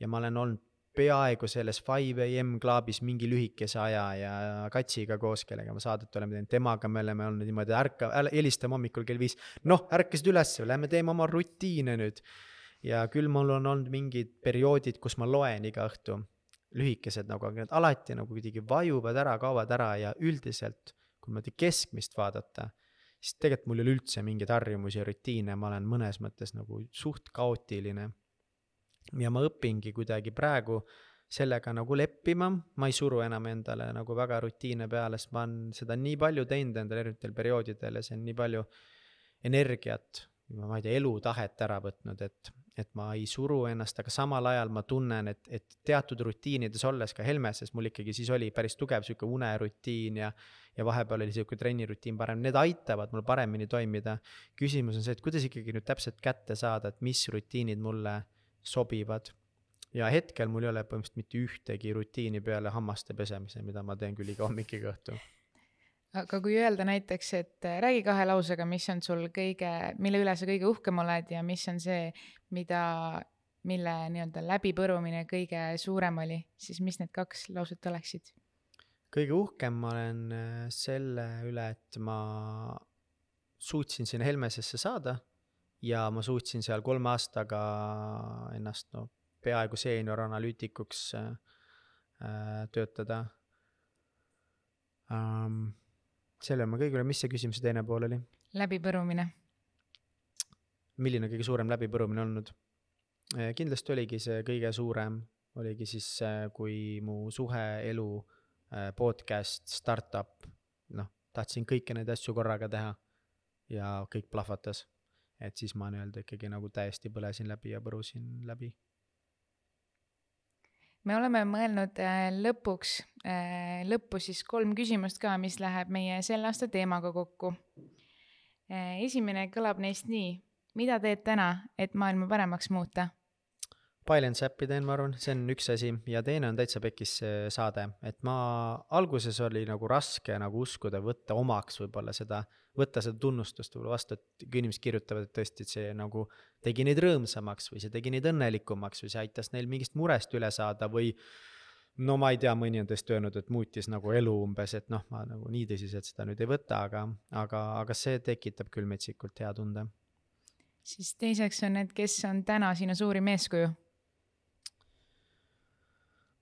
ja ma olen olnud peaaegu selles 5am klaabis mingi lühikese aja ja Katsiga koos, kellega me saadet oleme teinud, temaga me oleme olnud niimoodi, ärka, helistame hommikul kell viis, noh, ärkasid üles, lähme teeme oma rutiine nüüd. Ja küll mul on olnud mingid perioodid, kus ma loen iga õhtu, lühikesed nagu, aga need alati nagu kuidagi vajuvad ära, kaovad ära ja üldiselt, kui niimoodi keskmist vaadata, siis tegelikult mul ei ole üldse mingeid harjumusi ja rutiine, ma olen mõnes mõttes nagu suht kaootiline. ja ma õpingi kuidagi praegu sellega nagu leppima, ma ei suru enam endale nagu väga rutiine peale, sest ma olen seda nii palju teinud endal erinevatel perioodidel ja see on nii palju energiat, ma ei tea, elutahet ära võtnud, et, et ma ei suru ennast, aga samal ajal ma tunnen, et, et teatud rutiinides olles ka Helmes, sest mul ikkagi siis oli päris tugev sihuke unerutiin ja ja vahepeal oli sihuke trennirutiin parem, need aitavad mul paremini toimida. küsimus on see, et kuidas ikkagi nüüd täpselt kätte saada, et mis rutiinid mulle sobivad. ja hetkel mul ei ole põhimõtteliselt mitte ühtegi rutiini peale hammaste pesemise, mida ma teen küll iga hommik, iga õhtu. Aga kui öelda näiteks, et äh, räägi kahe lausega, mis on sul kõige, mille üle sa kõige uhkem oled ja mis on see, mida, mille nii-öelda läbipõrumine kõige suurem oli, siis mis need kaks lauset oleksid? kõige uhkem ma olen äh, selle üle, et ma suutsin sinna Helmesesse saada ja ma suutsin seal kolme aastaga ennast no peaaegu seenioranalüütikuks äh, äh, töötada um,. Selle ma kõige üle, mis see küsimuse teine pool oli? läbipõrumine. milline kõige suurem läbipõrumine olnud? Äh, kindlasti oligi see kõige suurem, oligi siis see, kui mu suhe, elu, äh, podcast, startup, noh, tahtsin kõiki neid asju korraga teha ja kõik plahvatas. et siis ma nii-öelda ikkagi nagu täiesti põlesin läbi ja põrusin läbi me oleme mõelnud äh, lõpuks, äh, lõppu siis kolm küsimust ka, mis läheb meie selle aasta teemaga kokku. Äh, esimene kõlab neist nii, mida teed täna, et maailma paremaks muuta? Balance äppi teen, ma arvan, see on üks asi. Ja teine on täitsa pekis see saade, et ma alguses oli nagu raske nagu uskuda, võtta omaks võib-olla seda, võtta seda tunnustust võib-olla vastu, et kui inimesed kirjutavad, et tõesti, et see nagu tegi neid rõõmsamaks või see tegi neid õnnelikumaks või see aitas neil mingist murest üle saada või no ma ei tea, mõni on tõesti öelnud, et muutis nagu elu umbes, et noh, ma nagu nii tõsiselt seda nüüd ei võta, aga, aga, aga see tekitab küll metsikult hea tunde. siis teiseks on need, kes on täna sinu suurim eeskuju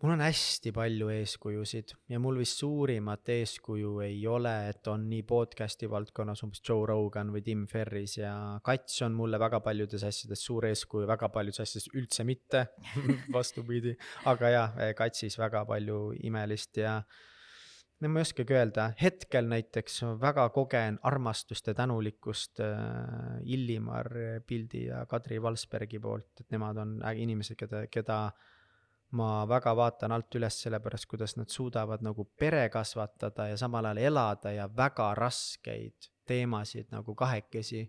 mul on hästi palju eeskujusid ja mul vist suurimat eeskuju ei ole, et on nii podcast'i valdkonnas umbes Joe Rogan või Tim Ferris ja Kats on mulle väga paljudes asjades suur eeskuju, väga paljudes asjades üldse mitte vastupidi. aga jah, Katsis väga palju imelist ja no ma ei oskagi öelda, hetkel näiteks väga kogen armastust ja tänulikkust äh, Illimar Pildi ja Kadri Valsbergi poolt, et nemad on inimesed, keda, keda ma väga vaatan alt üles selle pärast, kuidas nad suudavad nagu pere kasvatada ja samal ajal elada ja väga raskeid teemasid nagu kahekesi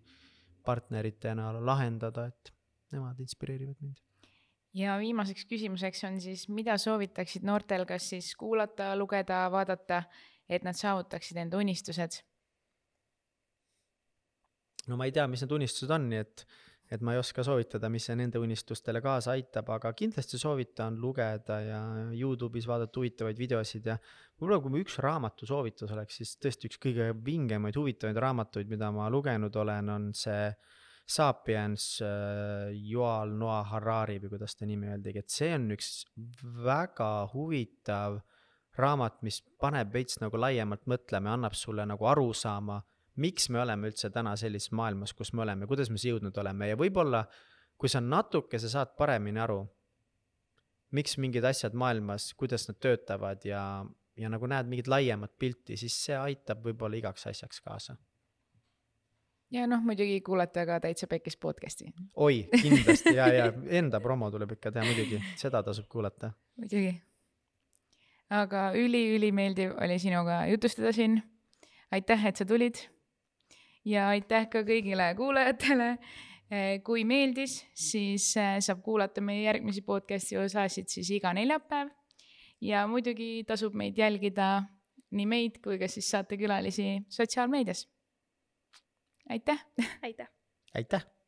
partneritena lahendada, et nemad inspireerivad mind. ja viimaseks küsimuseks on siis, mida soovitaksid noortel kas siis kuulata, lugeda, vaadata, et nad saavutaksid enda unistused? no ma ei tea, mis need unistused on, nii et et ma ei oska soovitada, mis see nende unistustele kaasa aitab, aga kindlasti soovitan lugeda ja Youtube'is vaadata huvitavaid videosid ja võib-olla kui üks raamatu soovitus oleks, siis tõesti üks kõige vingemaid huvitavaid raamatuid, mida ma lugenud olen, on see Sapiens äh, Yuval Noah Harari või kuidas ta nimi öeldigi, et see on üks väga huvitav raamat, mis paneb veits nagu laiemalt mõtlema ja annab sulle nagu aru saama miks me oleme üldse täna sellises maailmas, kus me oleme, kuidas me siia jõudnud oleme ja võib-olla kui sa natuke, sa saad paremini aru, miks mingid asjad maailmas, kuidas nad töötavad ja, ja nagu näed mingit laiemat pilti, siis see aitab võib-olla igaks asjaks kaasa. ja noh, muidugi kuulata ka Täitsa Pekkis podcast'i. oi, kindlasti ja, ja enda promo tuleb ikka teha muidugi, seda tasub kuulata. muidugi. aga üli-ülimeeldiv oli sinuga jutustada siin. aitäh, et sa tulid ja aitäh ka kõigile kuulajatele. Eh, kui meeldis, siis eh, saab kuulata meie järgmisi podcast'i osasid siis iga neljapäev. ja muidugi tasub meid jälgida, nii meid kui ka siis saatekülalisi sotsiaalmeedias. aitäh. aitäh. aitäh